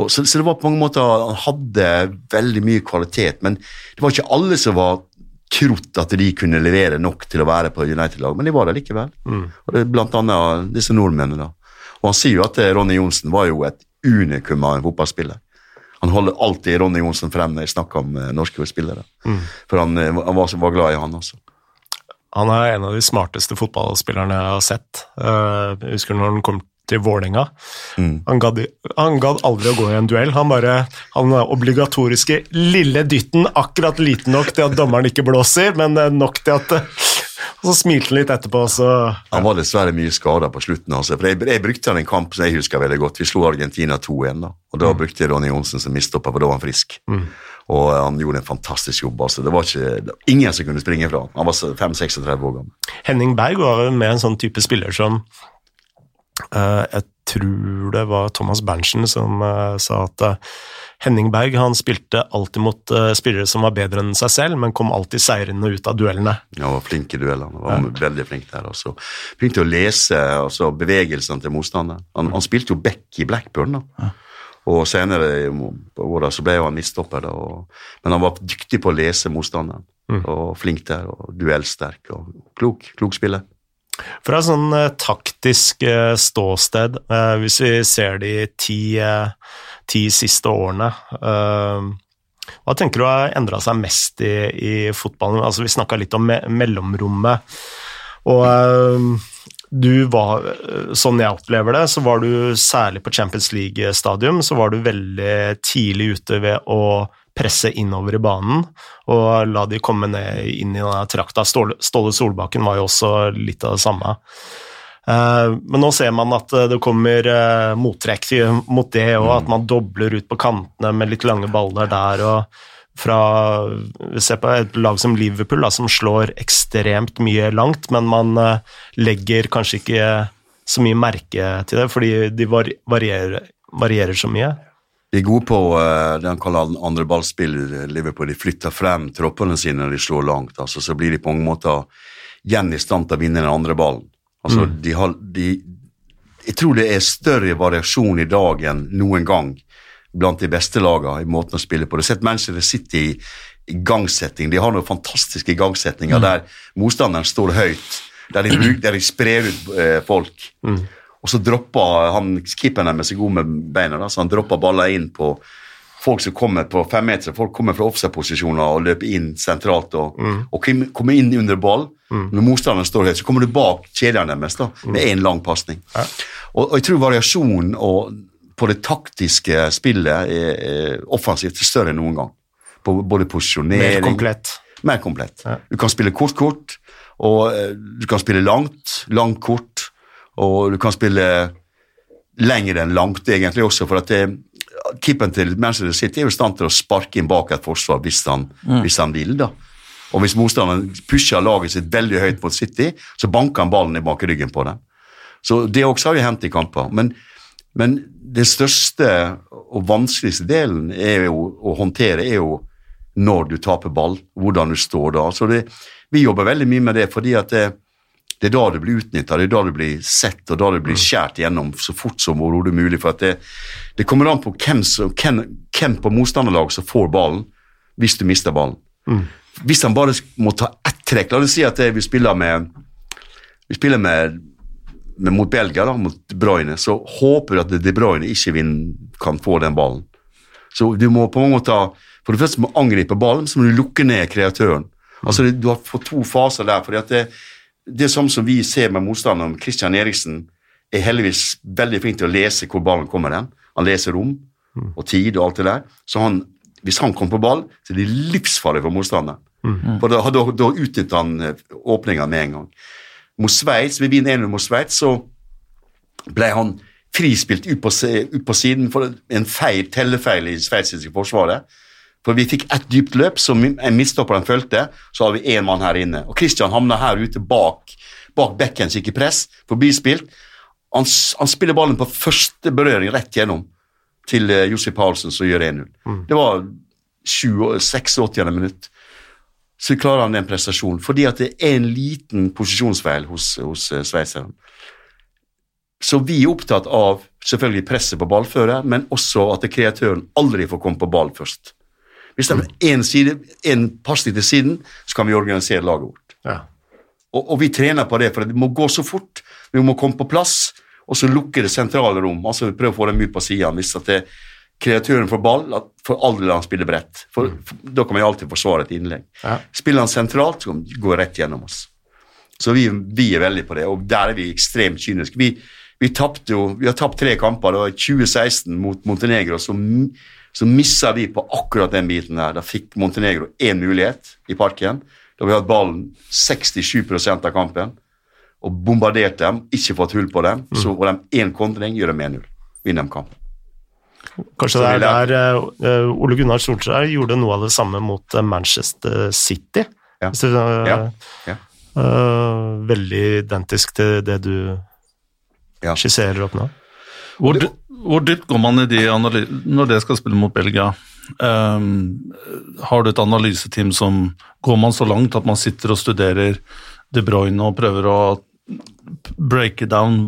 Og så, så det var på mange måter Han hadde veldig mye kvalitet, men det var ikke alle som var trodd at de kunne levere nok til å være på United-lag, men de var det likevel. Og det er Blant annet disse nordmennene. da. Og Han sier jo at eh, Ronny Johnsen var jo et unikum av en fotballspiller. Han holder alltid Ronny Johnsen frem når jeg snakker om eh, norske spillere. For han, eh, han var, var glad i han også. Han er en av de smarteste fotballspillerne jeg har sett. Eh, Jeg husker når han kom til Vålerenga. Han, gadd, han gadd aldri å gå i en duell. Han bare Han obligatoriske lille dytten, akkurat liten nok til at dommeren ikke blåser, men eh, nok til at eh, Og så smilte han litt etterpå, så Han var dessverre mye skada på slutten. Altså. For jeg, jeg brukte han en kamp som jeg husker veldig godt. Vi slo Argentina 2-1. da. Og Da brukte jeg Ronny Johnsen som midtstopper, for da var han frisk. Og eh, han gjorde en fantastisk jobb. altså. Det var ikke det var ingen som kunne springe fra han. Han var 5-36 år gammel. Henning Berg var med en sånn type spiller som Jeg tror det var Thomas Berntsen som eh, sa at eh, Henning Berg han spilte alltid mot eh, spillere som var bedre enn seg selv, men kom alltid seirende ut av duellene. Ja, var flink i duellene. Han var veldig flink der. også. Flink til å lese altså, bevegelsene til motstanderen. Han, han spilte jo back i Blackburn. da. Og senere i åra så ble jo han midtstopper, men han var dyktig på å lese motstanderen. Og flink der, og duellsterk og klok. Klok spiller. Fra et sånn eh, taktisk eh, ståsted, eh, hvis vi ser de ti, ti siste årene Hva tenker du har endra seg mest i, i fotballen? Altså, vi snakka litt om me mellomrommet. Og du var, sånn jeg opplever det, så var du særlig på Champions League-stadium, så var du veldig tidlig ute ved å presse innover i banen og la de komme ned inn i denne trakta. Ståle, Solbakken var jo også litt av det samme. Eh, men nå ser man at det kommer eh, mottrekk mot det, og at man dobler ut på kantene med litt lange baller der. og fra, ser på et lag som Liverpool, da, som slår ekstremt mye langt, men man eh, legger kanskje ikke så mye merke til det, fordi de varierer, varierer så mye. De er gode på eh, det han kaller andre ballspill. Liverpool. De flytter frem troppene sine når de slår langt. altså Så blir de på mange måter igjen i stand til å vinne den andre ballen. Altså, de har, de, jeg tror det er større variasjon i dag enn noen gang blant de beste lagene i måten å spille på. Du har sett Manchester City i igangsetting. De har noen fantastiske igangsetninger der motstanderen står høyt, der de, der de sprer ut eh, folk. Og så droppa han keeperen deres er god med beina, da, så han dropper baller inn på folk som kommer på fem meter. Folk kommer fra offside-posisjoner og løper inn sentralt og, og kommer inn under ball. Når motstanderen står høyt, så kommer du bak kjedene deres da, med én lang pasning. Og, og jeg tror variasjonen og, på det taktiske spillet er, er offensivt større enn noen gang. På både posisjonering Mer komplett. mer komplett. Ja. Du kan spille kort-kort, og eh, du kan spille langt, langt kort, og du kan spille lenger enn langt egentlig også, for at det, keeperen til Manchester City er jo i stand til å sparke inn bak et forsvar hvis han, hvis han vil. da. Og hvis motstanderen pusher laget sitt veldig høyt mot City, så banker han ballen i bak ryggen på dem. Så det også har vi hentet i kamper. Men, men den største og vanskeligste delen jo, å håndtere er jo når du taper ball, hvordan du står da. Så det, vi jobber veldig mye med det, fordi at det, det er da du blir utnytta, det er da du blir sett, og da du blir skjært gjennom så fort som overhodet mulig. For at det, det kommer an på hvem, som, hvem, hvem på motstanderlaget som får ballen, hvis du mister ballen. Hvis han bare må ta ett trekk La oss si at det, vi spiller med vi spiller med, med mot Belgia, da, mot De Bruyne, så håper du at De Bruyne ikke vinner, kan få den ballen. Så du må på mange måter For det første må du angripe ballen, så må du lukke ned kreatøren. Altså, Du har fått to faser der. fordi at det, det er sånn som vi ser med motstanderen. Christian Eriksen er heldigvis veldig flink til å lese hvor ballen kommer hen. Han leser rom og tid og alt det der. Så han, hvis han kommer på ball, så er det livsfarlig for motstanderen. For da, da, da utnytter han eh, åpninga med en gang. Mot Sveits, vi vinner 1-0 mot Sveits, så ble han frispilt ut på, ut på siden for en feil, tellefeil i sveitsiske forsvaret. For vi fikk ett dypt løp som en midtstopper han fulgte, så har vi én mann her inne. Og Christian havna her ute bak, bak bekken, som gikk i press, forbispilt. Han, han spiller ballen på første berøring rett gjennom til uh, Josef Paulsen, som gjør 1-0. Det var 7 86. minutt. Så klarer han den prestasjonen, fordi at det er en liten posisjonsfeil hos, hos uh, sveitseren. Så vi er opptatt av selvfølgelig presset på ballfører, men også at kreatøren aldri får komme på ball først. Hvis det er én side, én pasning til siden, så kan vi organisere laget vårt. Ja. Og, og vi trener på det, for det må gå så fort. Vi må komme på plass, og så lukke det sentrale rom. altså Prøve å få dem ut på sida Hvis at det, kreatøren får ball, at for aldri la han spille bredt. For, for, da kan vi alltid forsvare et innlegg. Ja. Spiller han sentralt, så går gå rett gjennom oss. Så vi, vi er veldig på det, og der er vi ekstremt kyniske. Vi, vi, jo, vi har tapt tre kamper. da I 2016 mot Montenegro så, så missa vi på akkurat den biten der. Da fikk Montenegro én mulighet i parken. Da vi hadde ballen 67 av kampen og bombardert dem, ikke fått hull på dem. Så får de én kontring, gjør dem 1-0. Vinner de kampen. Kanskje Så det er der uh, Ole Gunnar Solskjær gjorde noe av det samme mot eh, Manchester City. Ja. Så, du, eh, Ja, ja. Uh, veldig identisk til det du Ja. skisserer opp nå. Hvor, dy- hvor dypt går man i de når det skal spille mot Belgia? Um, har du et analyseteam som Går man så langt at man sitter og studerer De Bruyne og prøver å breake down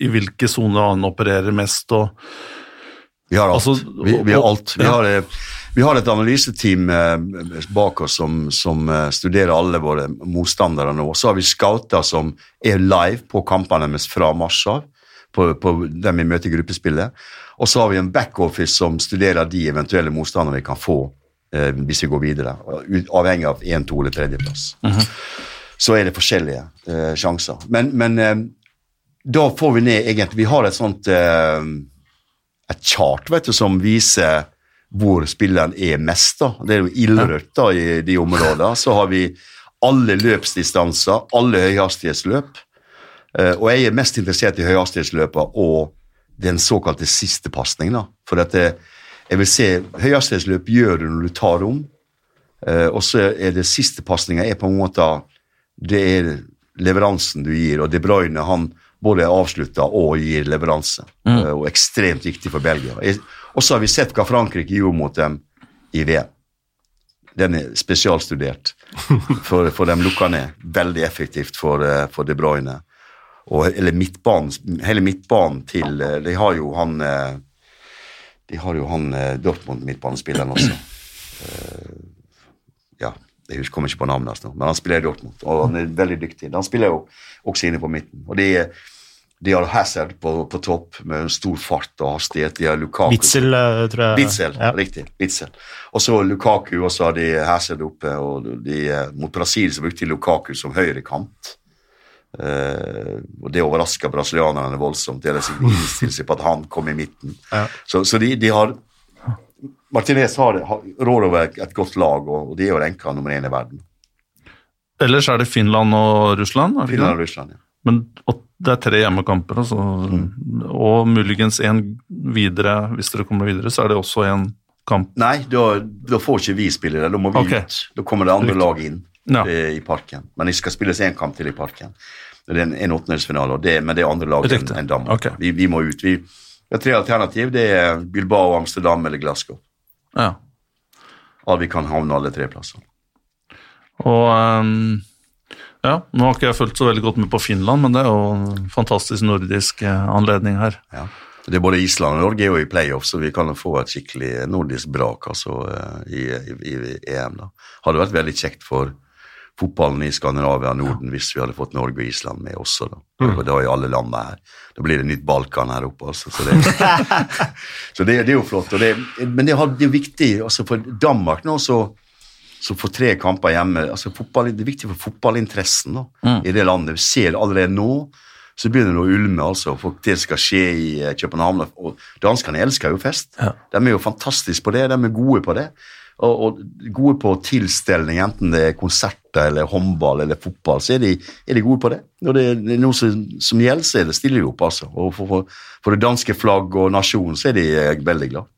i hvilke soner han opererer mest? og Vi har alt. Altså, vi, vi har alt. Vi, ja. har, vi har et analyseteam eh, bak oss som, som eh, studerer alle våre motstandere nå. Så har vi scouter som er live på kampene fra mars av, på, på dem vi møter i gruppespillet. Og så har vi en backoffice som studerer de eventuelle motstanderne vi kan få eh, hvis vi går videre, avhengig av én, to eller tredjeplass. Så er det forskjellige eh, sjanser. Men, men eh, da får vi ned egentlig Vi har et sånt eh, et chart vet du, som viser hvor spilleren er mest. da. Det er jo ildrødt da, i de områdene. Så har vi alle løpsdistanser, alle høyhastighetsløp. Eh, og jeg er mest interessert i høyhastighetsløpene og den såkalte siste pasning. For at jeg vil se høyhastighetsløp gjør du når du tar rom, eh, og så er det siste pasninga er på en måte det er leveransen du gir, og De Bruyne han både avslutta og gir leveranse. Mm. Og ekstremt viktig for Belgia. Og så har vi sett hva Frankrike gjorde mot dem i VM. Den er spesialstudert, for, for de lukka ned veldig effektivt for, eh, for De Bruyne. Og, eller midtbanen, hele midtbanen til eh, De har jo han eh, De har jo han eh, Dortmund-midtbanespilleren også. Ja, jeg kommer ikke på navnet hans nå, men han spiller i Dortmund, og han er veldig dyktig. Han spiller jo også inne på midten. Og de, de har Hazard på, på topp med stor fart og hastighet. De har Lukaku Witzel, eh, tror jeg. Witzel, Ja. riktig. Bitzel. Og så Lukaku, og så har de Hazard oppe. og de, Mot Brasil så brukte de Lukaku som høyrekant. Uh, og det overraska brasilianerne voldsomt. Det seg på at han kom i midten. Ja. Så, så de, de har Martinez har, har rår over et, et godt lag, og, og de er jo renka nummer én i verden. Ellers er det Finland og Russland. Finland og Russland, ja. Men det er tre hjemmekamper, altså. og muligens en videre. Hvis dere kommer videre, så er det også en kamp. Nei, da, da får ikke vi spille det. Da må vi okay. ut. Da kommer det andre lag inn Ja. eh, i parken. Men det skal spilles én kamp til i parken. Det er en, en åttendelsfinale, men det er andre lag enn en Danmark. Okay. Vi, vi må ut. Vi, har tre alternativ. Det er Bilbao, Amsterdam eller Glasgow. Ja. Ja, vi kan havne alle tre plasser. Og um, ja, nå har ikke jeg fulgt så veldig godt med på Finland, men det er jo en fantastisk nordisk eh, anledning her. Ja. Det er Både Island og Norge er jo i playoff, så vi kan få et skikkelig nordisk brak altså, eh, i, i, i EM. da. Hadde vært veldig kjekt for fotballen i Skandinavia og Norden hvis vi hadde fått Norge og Island med også. Da Og Da jo alle landene her. Da blir det nytt Balkan her oppe. altså. Så det, så det, det er jo flott. Det, men det, er viktig altså for Danmark nå, så så får tre kamper hjemme altså fotball, Det er viktig for fotballinteressen da, i det landet. Vi ser allerede nå så begynner det å ulme. altså, for Det skal skje i eh, København. og Danskene elsker jo fest. Ja. De er jo fantastiske på det. De er gode på det. Og, og gode på tilstelning, enten det er konserter eller håndball eller fotball, så er de, er de gode på det. Når det, er noe som, som gjelder, så er det stiller de opp. altså. Og for, for, for det danske flagg og nasjonen så er de veldig glad.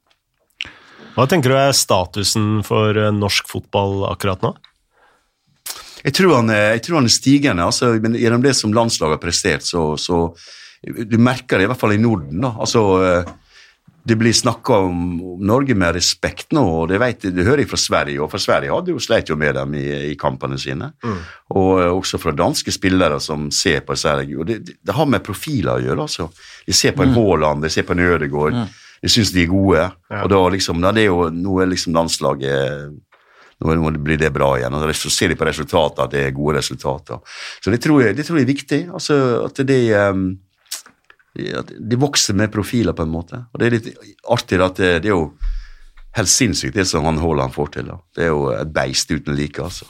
Hva tenker du er statusen for eh, norsk fotball akkurat nå? Jeg tror han jeg tror han er stigende. altså, men Gjennom det som landslaget har prestert, så, så Du merker det i hvert fall i Norden. da, altså eh, Det blir snakka om, Norge med respekt nå, og det, vet, det hører jeg fra Sverige. og For Sverige hadde jo sleit jo med dem i, i kampene sine. Og eh, også fra danske spillere som ser på Sverige. og det, det, har med profiler å gjøre. altså. De ser på en Haaland, de ser på en Ødegaard. De syns de er gode. og da liksom, da det er jo, Nå er liksom landslaget nå blir det bra igjen. og Så ser de på resultatet at det er gode resultater. Så det tror jeg, det tror jeg er viktig. altså At det um, de vokser med profiler, på en måte. Og det er litt artig at det, det er jo helt sinnssykt, det som han Haaland får til. da. Det er jo et beist uten like, altså.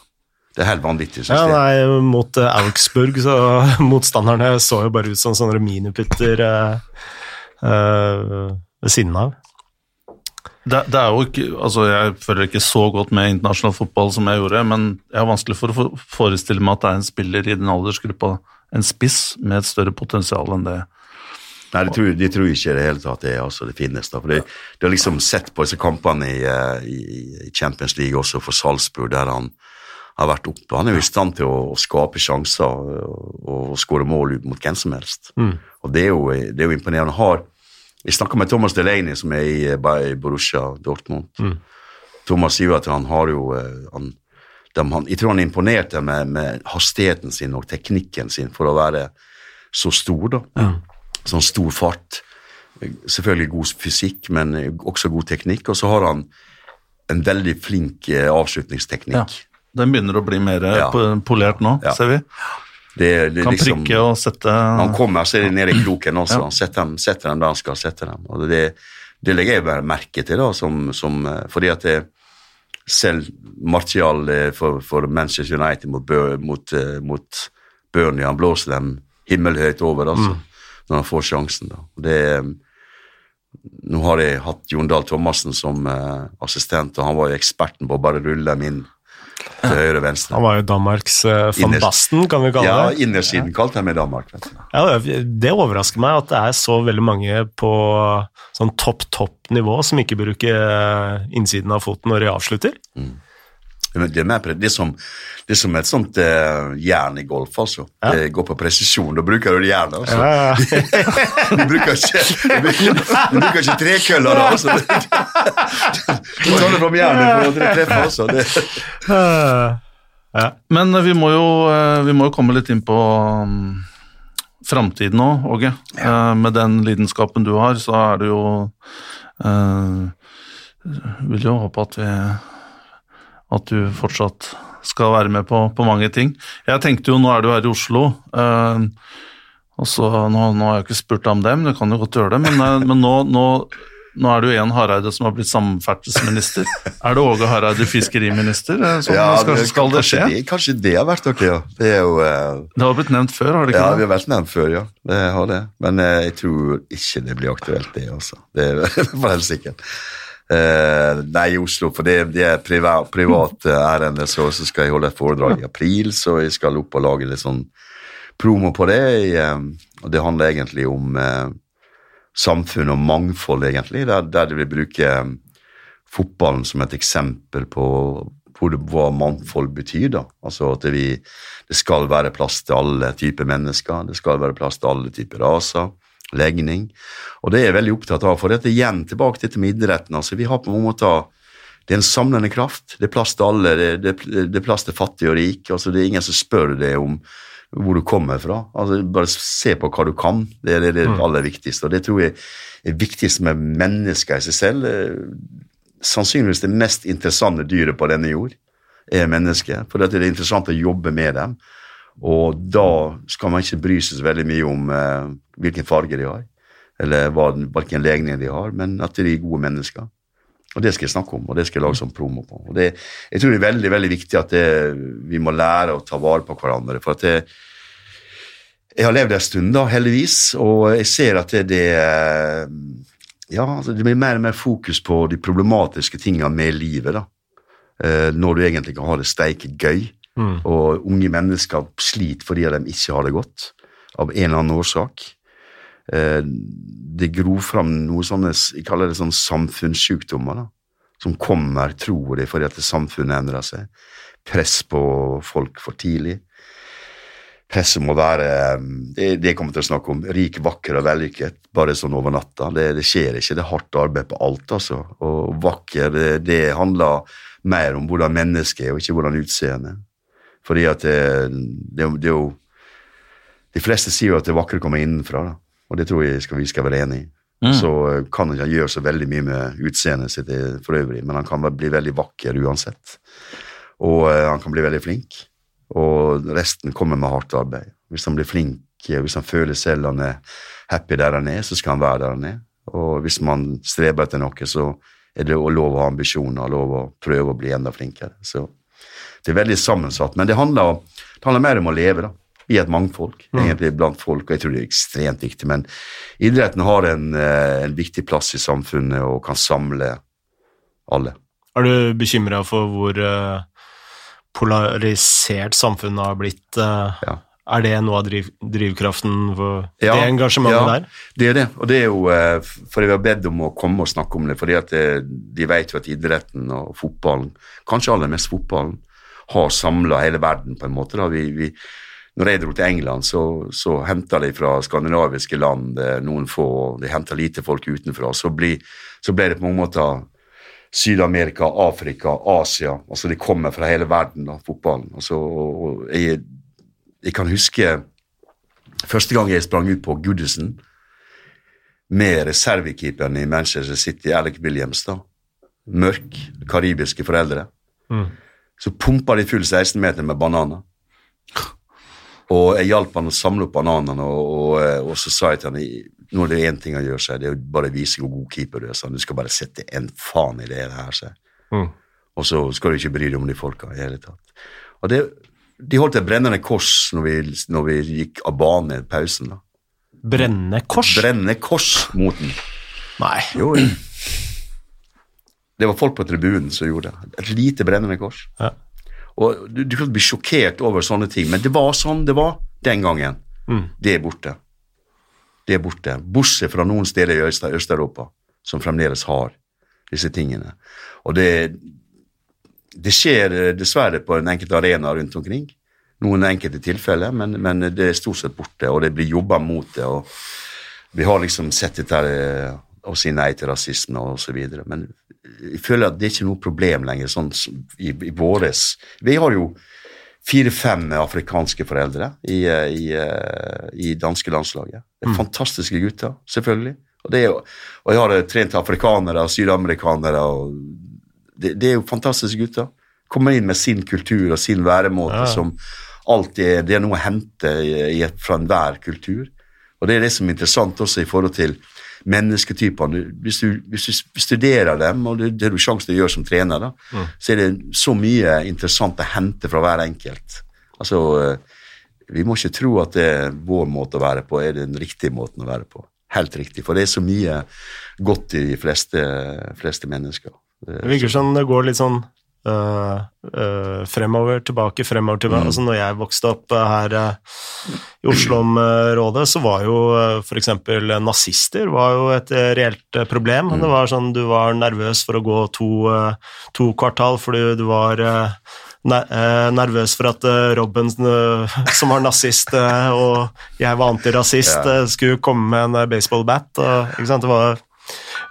Det er helt vanvittig Ja, nei, Mot uh, Augsburg så motstanderne så jo bare ut som sånne miniputter uh, uh, ved siden av. Det, det, er jo ikke, altså Jeg føler ikke så godt med internasjonal fotball som jeg gjorde, men jeg har vanskelig for å forestille meg at det er en spiller i den aldersgruppa, en spiss, med et større potensial enn det. Nei, de tror, de tror ikke i det hele tatt det, altså, det finnes. da, for De, de har liksom sett på disse kampene i, eh, i, i Champions League også for Salzburg, der han har vært oppe. Han er jo i stand til å, å skape sjanser og, og skåre mål mot hvem som helst. Mm. Og det er, jo, det er jo imponerende. Har, jeg snakka med Thomas Delaney, som er i, i Borussia Dortmund. Mm. Thomas sier jo at han har jo eh, han, de, han, Jeg tror han imponerte med, med hastigheten sin og teknikken sin for å være så stor, da. Ja sånn stor fart. Selvfølgelig god fysikk, men også god teknikk. Og så har han en veldig flink eh, avslutningsteknikk. Ja, Den begynner å bli mer eh, ja. polert nå, ja. ser vi. Det, det, kan liksom, prikke og sette Han kommer så er det nede i kroken også. Han setter dem, setter dem, der han skal sette dem. Og det, det legger jeg bare merke til, da, som, som, eh, fordi at det, selv Martial for, for, Manchester United mot, mot, mot Burnley, han blåser dem himmelhøyt over, altså. Mm når han får sjansen. Da. Det, nå har jeg hatt Jon Dahl Thomassen som uh, assistent, og han var jo eksperten på å bare rulle dem inn til høyre og venstre. Han var jo Danmarks uh, van Basten, kan vi kalle det. Ja, innersiden ja. kalte han meg Danmark. Ja, det overrasker meg at det er så veldig mange på sånn topp, topp nivå som ikke bruker eh, innsiden av foten når de avslutter. Mm. Det er, det er, som, det er som et sånt uh, jern i golf, altså. Ja. Det går på presisjon. Da bruker du jernet, altså. Ja, ja. du, bruker ikke, du bruker ikke trekøller da, altså. du tar det fram jernet for å treffe, altså. Ja. Men vi må, jo, eh, vi må jo komme litt inn på um, framtiden nå, Åge. Uh, med den lidenskapen du har, så er det jo uh, Vil jo håpe at vi at du fortsatt skal være med på, på, mange ting. Jeg tenkte jo, nå er du her i Oslo, eh, og så, nå, nå, har jeg ikke spurt om dem, du kan jo godt gjøre det, men, eh, men nå, nå, nå, er det jo en Hareide som har blitt samferdselsminister. Er det Åge Hareide fiskeriminister? Eh, som ja, skal, skal det skje? Det, kanskje det har vært ok, ja. Det, er jo, uh, det har blitt nevnt før, har det ikke ja, det? Vi har vært nevnt før, ja. Det har det. Men uh, jeg tror ikke det blir aktuelt, det også. Det er helt sikkert. Uh, nei, i Oslo, for det, det er privat, privat uh, ærende, så, så, skal jeg holde et foredrag i april, så jeg skal opp og lage litt sånn promo på det. Uh, og det handler egentlig om samfunn og mangfold, egentlig, der, der de vil bruke fotballen som et eksempel på hvor hva mangfold betyr. da. Altså at det, vi, det skal være plass til alle typer mennesker, det skal være plass til alle typer raser legning. Og det er jeg veldig opptatt av. For dette igjen tilbake til dette med idretten. altså Vi har på en måte det er en samlende kraft. Det er plass til alle. Det, det, det er plass til fattig og rik. Altså, det er ingen som spør deg om hvor du kommer fra. Altså, bare se på hva du kan. Det er det, det mm. aller viktigste. Og det tror jeg er viktigst med mennesker i seg selv. Sannsynligvis det mest interessante dyret på denne jord er mennesket. For det er interessant å jobbe med dem. Og da skal man ikke bry seg så veldig mye om eh, hvilken farge de har, eller hva, hvilken legning de har, men at de er gode mennesker. Og det skal jeg snakke om, og det skal jeg lage som promo på. Og det, jeg tror det er veldig veldig viktig at det, vi må lære å ta vare på hverandre. for at det, jeg har levd en stund, da, heldigvis, og jeg ser at det, det ja, altså det blir mer og mer fokus på de problematiske tingene med livet. da. Eh, når du egentlig kan ha det steike gøy. Mm. Og unge mennesker sliter fordi de ikke har det godt, av en eller annen årsak. Eh, det gror fram noe sånne jeg kaller det sånn samfunnssykdommer, da, som kommer, tror jeg, fordi at samfunnet endrer seg. Press på folk for tidlig. Presset må være det, det kommer til å snakke om. Rik, vakker og vellykket, bare sånn over natta. Det, det, skjer ikke. Det er hardt arbeid på alt, altså. Og vakker, det, det handler mer om hvordan mennesket er, og ikke hvordan utseendet. Fordi at det, det, det, er jo De fleste sier jo at det vakre kommer innenfra, da. og det tror jeg skal, vi skal være enig i. Mm. Så eh, kan han gjøre så veldig mye med utseendet sitt for øvrig, men han kan bli veldig vakker uansett. Og uh, han kan bli veldig flink. Og resten kommer med hardt arbeid. Hvis han blir flink, hvis han føler selv han er happy der han er, så skal han være der han er. Og hvis man streber etter noe, så er det lov å ha ambisjoner, lov å prøve å bli enda flinkere. Så det er veldig sammensatt. Men det handler, det handler mer om å leve da, i et mangfold, mm. egentlig blant folk, og jeg tror det er ekstremt viktig. Men idretten har en, eh, en viktig plass i samfunnet og kan samle Alle. Er du bekymra for hvor eh, polarisert samfunnet har blitt? eh? Ja. Er det noe av driv drivkraften for Ja, det engasjementet ja. der? Det er det, og det er jo for jeg har bedt om å komme og snakke om det, fordi at det, de vet jo at idretten og fotballen, kanskje aller mest fotballen, har samla hele verden på en måte. da. Vi, vi, når jeg dro til England, så, så henta de fra skandinaviske land eh, noen få, og de henta lite folk utenfra. Så, ble, så ble det på mange måter Syd-Amerika, Afrika, Asia. altså De kommer fra hele verden, da, fotballen. Altså, og, jeg, jeg kan huske første gang jeg sprang ut på Goodison med reservekeeperen i Manchester City, Alec Williams, da. Mørk, karibiske foreldre. Mm. Så pumpa de full 16-meter med bananer. Og jeg hjalp han å samle opp bananene, og, og, og så sa jeg til han nå er det én ting han gjør seg, det er å bare vise hvor god keeper du er. Sånn. du skal bare sette en faen i det her, sa. Mm. Og så skal du ikke bry deg om de folka i hele tatt. Og det, de holdt et brennende kors når vi, når vi gikk av bane i pausen. da. Brennende kors? Brennende kors mot den. Nei. Jo, jo. Det var folk på tribunen som gjorde det. Et lite brennende kors. Ja. Og du, du kan bli sjokkert over sånne ting, men det var sånn det var den gangen. Mm. Det er borte. Det er borte. Bortsett fra noen steder i Øst- Øst-Europa som fremdeles har disse tingene. Og det, det skjer eh, dessverre på en enkelte arena rundt omkring. Noen enkelte tilfeller, men, men det er stort sett borte, og det blir jobba mot det. og Vi har liksom sett dette eh, å si nei til rasisme videre, men jeg føler at det er ikke noe problem lenger sånn i, i våres. Vi har jo fire-fem afrikanske foreldre i, i, eh, i danske landslaget. Det er Fantastiske gutter, selvfølgelig. Og, det jo- og jeg har eh, trent afrikanere og sydamerikanere. og det, det er jo fantastiske gutter. Kommer inn med sin kultur og sin væremåte Ja. som alltid er Det er noe å hente i, i, fra enhver kultur. Og det er det som er interessant også i forhold til mennesketypene. Hvis du, hvis du studerer dem, og det, det har du sjanse til å gjøre som trener, da, så er det så mye interessant å hente fra hver enkelt. Altså, eh, vi må ikke tro at det er vår måte å være på er den riktige måten å være på. Helt riktig, for det er så mye godt i de fleste, fleste mennesker. Det virker som det går litt sånn øh, fremover, tilbake, fremover, tilbake. Mm. Altså når jeg vokste opp øh, her i Oslo-området, så var jo for eksempel nazister var jo et reelt problem. Mm. Det var sånn du var nervøs for å gå to, to kvartal fordi du var nervøs for at Robben, som var nazist, og jeg var antirasist, skulle komme med en baseballbat. Og, ikke sant? Det var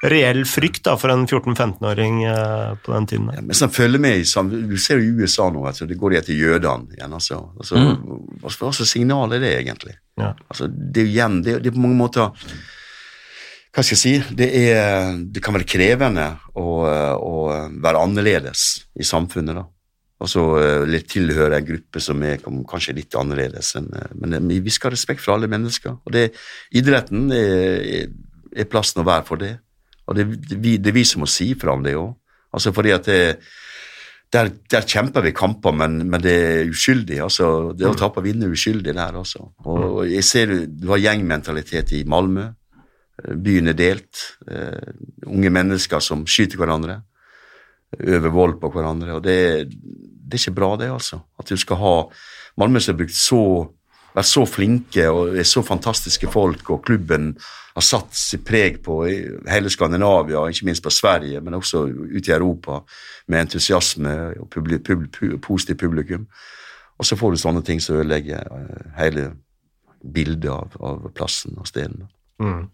reell frykt da, for en 14-15-åring eh, på den tiden. Ja, men følger med i Du ser jo i USA nå, altså, det går de etter jødene igjen. altså. altså mm. hva slags signal er det egentlig? Ja. Altså, det er igjen, det, det er på mange måter Hva skal jeg si? Det, er, det kan være krevende å, å være annerledes i samfunnet. da. Altså litt tilhøre en gruppe som er kanskje litt annerledes. eh, Men eh, vi skal ha respekt for alle mennesker. Og det, idretten er, er, plassen å være for det. Og det, det, vi, det er vi som må si fra om det òg. Altså fordi at det, der, der kjemper vi kamper, men, men det er uskyldig. altså Det å tape og vinne er uskyldig der altså. Og jeg ser Du har gjengmentalitet i Malmö. Byen er delt. Uh, unge mennesker som skyter hverandre. Øver vold på hverandre. og det, det er ikke bra, det, altså. At du skal ha Malmö som har brukt så vært så flinke og er så fantastiske folk, og klubben har satt sitt preg på i hele Skandinavia, ikke minst på Sverige, men også ute i Europa, med entusiasme og publi pub pub, positivt publikum. Og så får du sånne ting som ødelegger eh, hele bildet av, av plassen og stedene. Mm.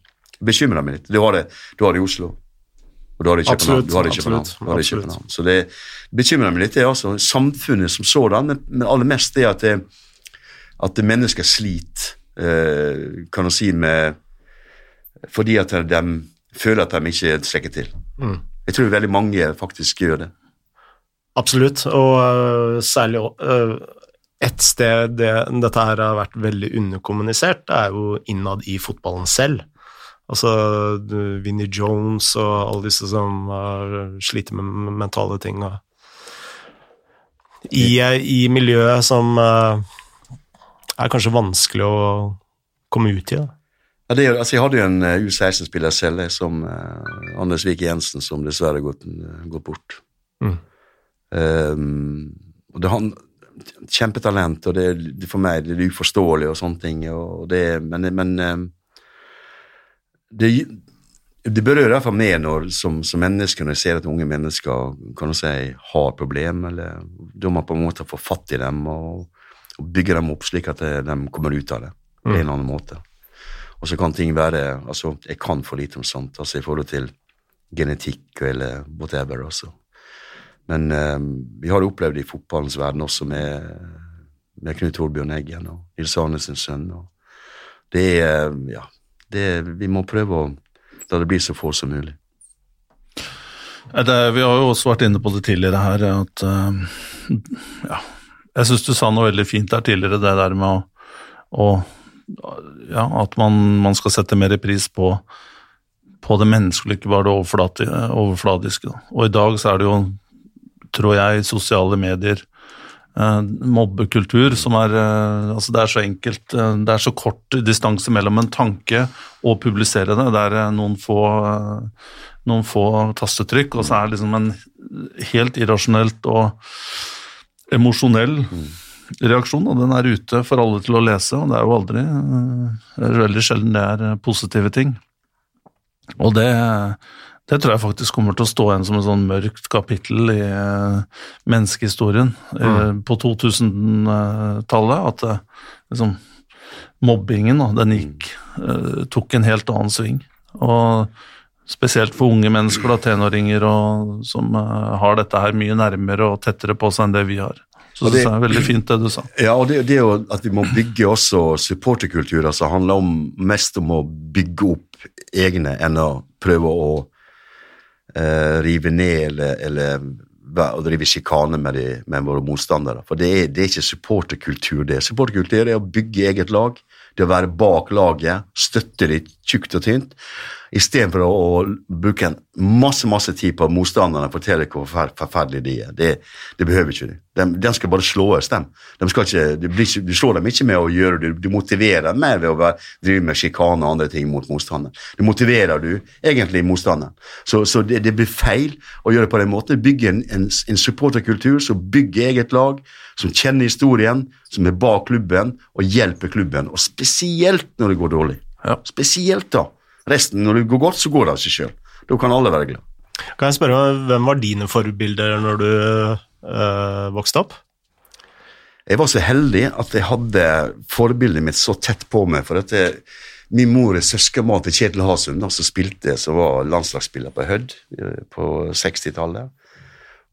Bekymrer meg litt. Du har det, du har det i Oslo. Og du har det i København. Du har det i København. absolutt, det i. København. Så det bekymrer meg litt, det er altså samfunnet som sådan, men, men aller mest det at, det, at mennesker sliter, eh, kan du si, med fordi at de føler at de ikke strekker til. Mm. Jeg tror veldig mange faktisk gjør det. Absolutt, og uh, særlig uh, et sted det, dette her har vært veldig underkommunisert, det er jo innad i fotballen selv. Altså Vinnie Jones og alle disse som har sliter med mentale ting. Og I, I miljøet som øh, er kanskje vanskelig å komme ut i. Da. Ja, det, altså, jeg hadde jo en eh, U16-spiller selv, som uh, Anders Vik Jensen, som dessverre gått, eh, gått bort. Mm. Um, og det, han, kjempetalent, og det, det for meg det er uforståelig og sånne ting. Og det, men men um, det, det berører i hvert fall meg når, som, som menneske når jeg ser at unge mennesker kan du si, har problem, eller da må man på en måte få fatt i dem og, og bygge dem opp slik at de, kommer ut av det på en eller annen måte. Og så kan ting være altså Jeg kan for lite om sånt altså i forhold til genetikk eller whatever. også. Men eh, vi har opplevd det i fotballens verden også med, med Knut Torbjørn Eggen og Nils Arnesens sønn. Og det er Ja, det, vi må prøve å la det bli så få som mulig. Det, vi har jo også vært inne på det tidligere her, at eh, ja, jeg syns du sa noe veldig fint der tidligere, det der med å, å ja, at man, man skal sette mer pris på, på det menneskelige, ikke bare det overfladiske. Og i dag så er det jo, tror jeg, sosiale medier, eh, mobbekultur, som er eh, Altså, det er så enkelt. eh, det er så kort distanse mellom en tanke og publisere det. Det er noen få, noen få tastetrykk, og så er det liksom en helt irrasjonelt og emosjonell reaksjon, og den er ute for alle til å lese, og det er jo aldri eh, Det er veldig sjelden det er eh, positive ting. Og det, det tror jeg faktisk kommer til å stå igjen som et sånn mørkt kapittel i eh, menneskehistorien mm. på 2000-tallet, at eh, liksom mobbingen, da, den gikk eh, tok en helt annen sving. Og spesielt for unge mennesker, da, tenåringer, og, som eh, har dette her mye nærmere og tettere på seg enn det vi har. Så det synes jeg er veldig fint det du sa. Ja, og det, det er jo at vi må bygge også supporterkulturer som handler om, mest om å bygge opp egne enn å prøve å eh, rive ned eller, eller å drive sjikane med, de, med våre motstandere. For det er, det er ikke supporterkultur, det. Supporterkultur er å bygge eget lag, det å være bak laget, støtte det tjukt og tynt, istedenfor å, å bruke en masse masse tid på motstanderne og fortelle hvor forfer- forferdelige de er. Det, det behøver ikke de. De, de skal bare slås, dem. De ikke, de blir ikke, du slår dem ikke med å gjøre det, du motiverer dem mer ved å være, drive med sjikane og andre ting mot motstanderen. Du motiverer du egentlig motstanderen. Så, så det, det blir feil å gjøre det på den måten. Bygge en, en, en supporterkultur som bygger eget lag, som kjenner historien, som er bak klubben og hjelper klubben, og spesielt når det går dårlig. Ja. Spesielt da. Resten, når det går godt, så går det av seg sjøl. Da kan alle være glad. Kan jeg spørre, hvem var dine forbilder når du øh, vokste opp? Jeg var så heldig at jeg hadde forbildet mitt så tett på meg. for at jeg, Min mor er søskenbarn til Kjetil Hasund, som spilte, som var landslagsspiller på Hødd eh, på 60-tallet.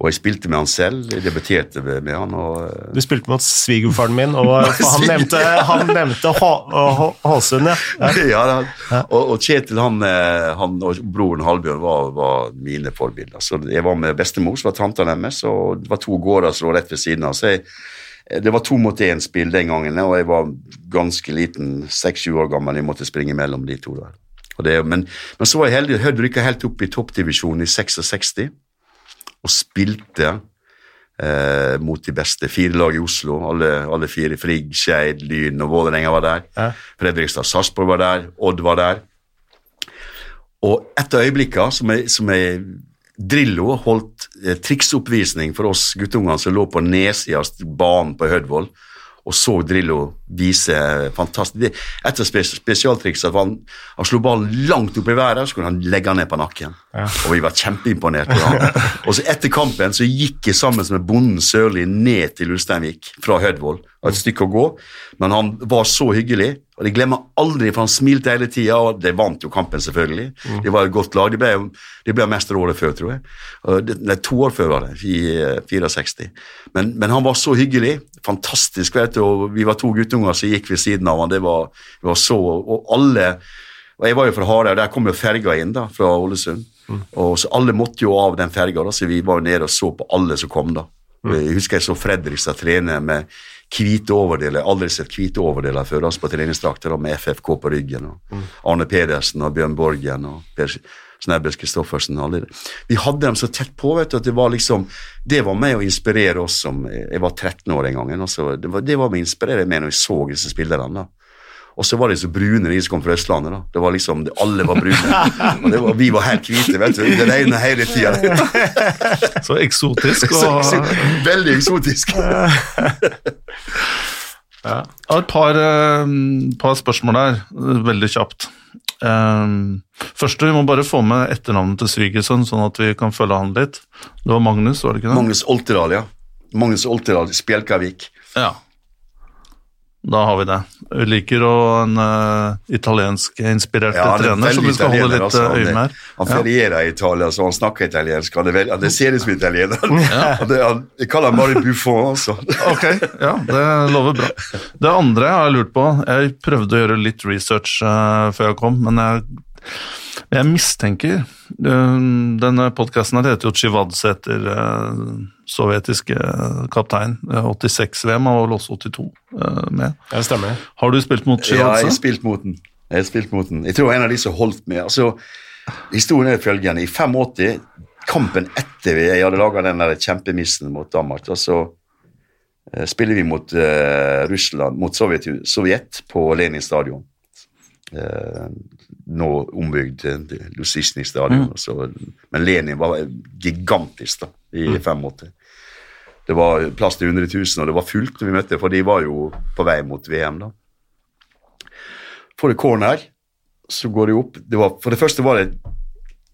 Og jeg spilte med han selv. Jeg debuterte med han. og... eh, Du spilte mot svigerfaren min, og han nevnte, han nevnte Ha- ja. ja. da. Og, og Kjetil han, eh, han og broren Halbjørn var, var mine forbilder. Så Jeg var med bestemor, som var tanta deres, og det var to gårder som lå rett ved siden av. Så jeg, det var to mot én-spill den gangen, og jeg var ganske liten, seks-sju år gammel. Jeg måtte springe mellom de to der. Det, men, men så var jeg heldig. Hødd rykka helt opp i toppdivisjonen i 66 og spilte eh, mot de beste. Fire lag i Oslo, alle, alle fire. Frigg, Skeid, Lyn og Vålerenga var der. Ja. Fredrikstad Sarpsborg var der. Odd var der. Og et av øyeblikkene som jeg, som jeg Drillo holdt eh, triksoppvisning for oss guttungene som lå på nedsida av banen på Hødvoll, og så Drillo vise fantastisk Et av spes spesialtriksene var han, han slo ballen langt opp i været, så kunne han legge den ned på nakken. Og vi var kjempeimponert. Ja. Og så etter kampen så gikk jeg sammen med bonden Sørli ned til Ulsteinvik fra Hødvoll. Et stykke å gå, men han var så hyggelig. Og det glemmer aldri, for han smilte hele tida, og de vant jo kampen, selvfølgelig. De var et godt lag. De ble, de ble mester året før, tror jeg. Det- Nei, to år før var det, i eh, 64. Men, men han var så hyggelig. Fantastisk, vet du. Og vi var to guttunger som gikk ved siden av han. Det var, det var så Og alle og Jeg var jo fra Hareid, der kom jo ferga inn da, fra Ålesund. Og så Alle måtte jo av den ferga, da, så vi var jo nede og så på alle som kom. da. Mm. Jeg husker jeg så Fredrikstad trene med hvite overdeler. Jeg har aldri sett hvite overdeler før altså på treningsdrakter, med FFK på ryggen. og Arne Pedersen og Bjørn Borgen og Per Snebbes Christoffersen. alle. Vi hadde dem så tett på vet du, at det var liksom, det var med å inspirere oss som Jeg var 13 år en gang. altså Det var, det var med å inspirere meg når vi så disse spillerne. da. Og så var de så brune, de som kom fra Østlandet. da. Det var liksom, Alle var brune. Og det var, vi var helt hvite. vet du. Det regna hele tida. Så eksotisk. Og, så- Veldig eksotisk. Ja. Jeg har et par, eh, par spørsmål der, eh, veldig kjapt. Um, første, vi må bare få med etternavnet til svigersønn, sånn at vi kan følge han litt. Det var Magnus, var det ikke det? Magnus Olterdal, ja. Magnus Olterdal, Spjelkavik. Ja. Da har vi det. Vi liker å en uh, italiensk-inspirert Ja, er trener, som vi skal holde litt altså. eh, øye med han ferierer i Italia, så han snakker italiensk. Han, veldig, han ser ut som italiener. Ja. det, han, jeg kaller han bare Buffon, altså. Ok, ja, det lover bra. Det andre jeg har lurt på, jeg prøvde å gjøre litt research uh, før jeg kom, men jeg, jeg mistenker eh, Denne podkasten heter jo Tsjivadze etter uh, sovjetiske kaptein. Eh, 86-VM og vel også 82 med? med. Det stemmer. Har du spilt mot Ja, jeg har spilt mot den. Jeg har spilt mot den. Jeg tror en av de som holdt med. Altså, historien er følgende. I 85, kampen etter vi jeg hadde laga den der kjempemissen mot Danmark, da, så eh, spiller vi mot uh, Russland, mot Sovjet, Sovjet på Lenin stadion. Eh, nå ombygd til Lusisjny stadion. Så, men Lenin var gigantisk da, i 85. Det var plass til 100 000, og det var fullt når vi møtte, for de var jo på vei mot VM. da får det corner, så går det opp. Det var, for det første var det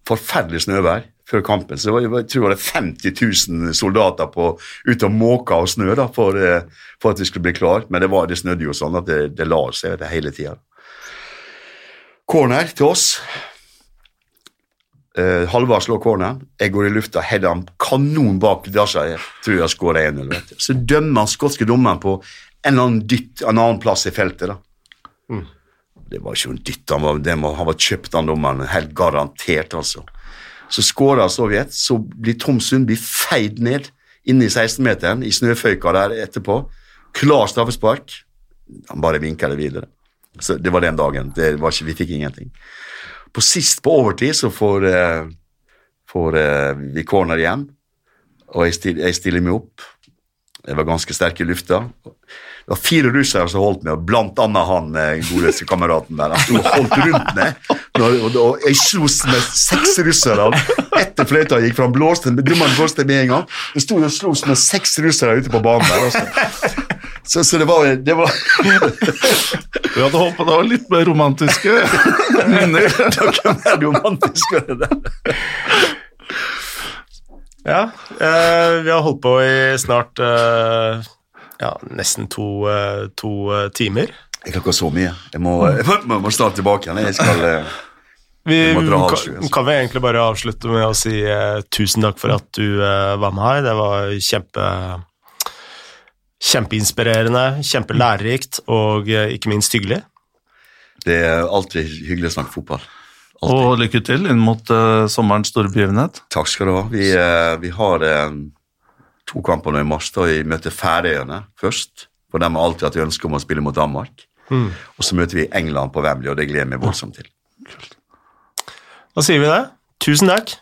forferdelig snøvær før kampen. så det var, Jeg tror det var 50 000 soldater på, ute og måka og snø da, for, eh, for at vi skulle bli klar. Men det, var, det snødde jo sånn at det, det la seg det hele tida. Corner til oss. Uh, Halvard slår corneren. Jeg går i lufta, header han kanon bak Dasha. Jeg tror jeg skårer 1-0. vet. Så dømmer han skotske dommeren på en eller annen dytt en annen plass i feltet. da. Det var ikke en dytt, han var, var, han var kjøpt av dommeren, helt garantert, altså. Så skårer Sovjet, så blir Tom Sundby feid ned inne i 16-meteren, i snøføyka der etterpå. Klar straffespark. Han bare vinker det videre. Så det var den dagen. Ikke, vi fikk ingenting. På sist på overtid så får, eh, får eh, vi corner igjen, og jeg stiller, jeg stiller meg opp. Jeg var ganske sterk i lufta. Det var fire russere som holdt meg, blant annet han eh, godeste kameraten der. Han sto og holdt rundt meg. Og, jeg slo med seks russere etter fløyta gikk, for han blåste blåste med en gang. Jeg sto og slo med seks russere ute på banen der. Altså. Så, så det var, det var Vi hadde håpet det var litt mer romantiske minner. Det ikke mer romantisk med det. Ja, eh, vi har holdt på i snart eh, ja, nesten to, eh, to eh, timer. Jeg kan ikke så mye. Jeg må, jeg må, jeg må snart tilbake igjen. Jeg skal eh, Vi kan, kan vi egentlig bare avslutte med å si eh, tusen takk for at du eh, var med her. Det var kjempe kjempeinspirerende, kjempelærerikt og eh, ikke minst hyggelig. Det er alltid hyggelig å snakke fotball. Alltid. Og lykke til inn mot uh, sommerens store begivenhet. Takk skal du ha. Vi, uh, vi har uh, to kamper nå i mars. da Vi møter Færøyene først. For de har alltid hatt ønske om å spille mot Danmark. Og så møter vi England på Wembley, og det gleder jeg meg voldsomt til. Da sier vi det. Tusen takk.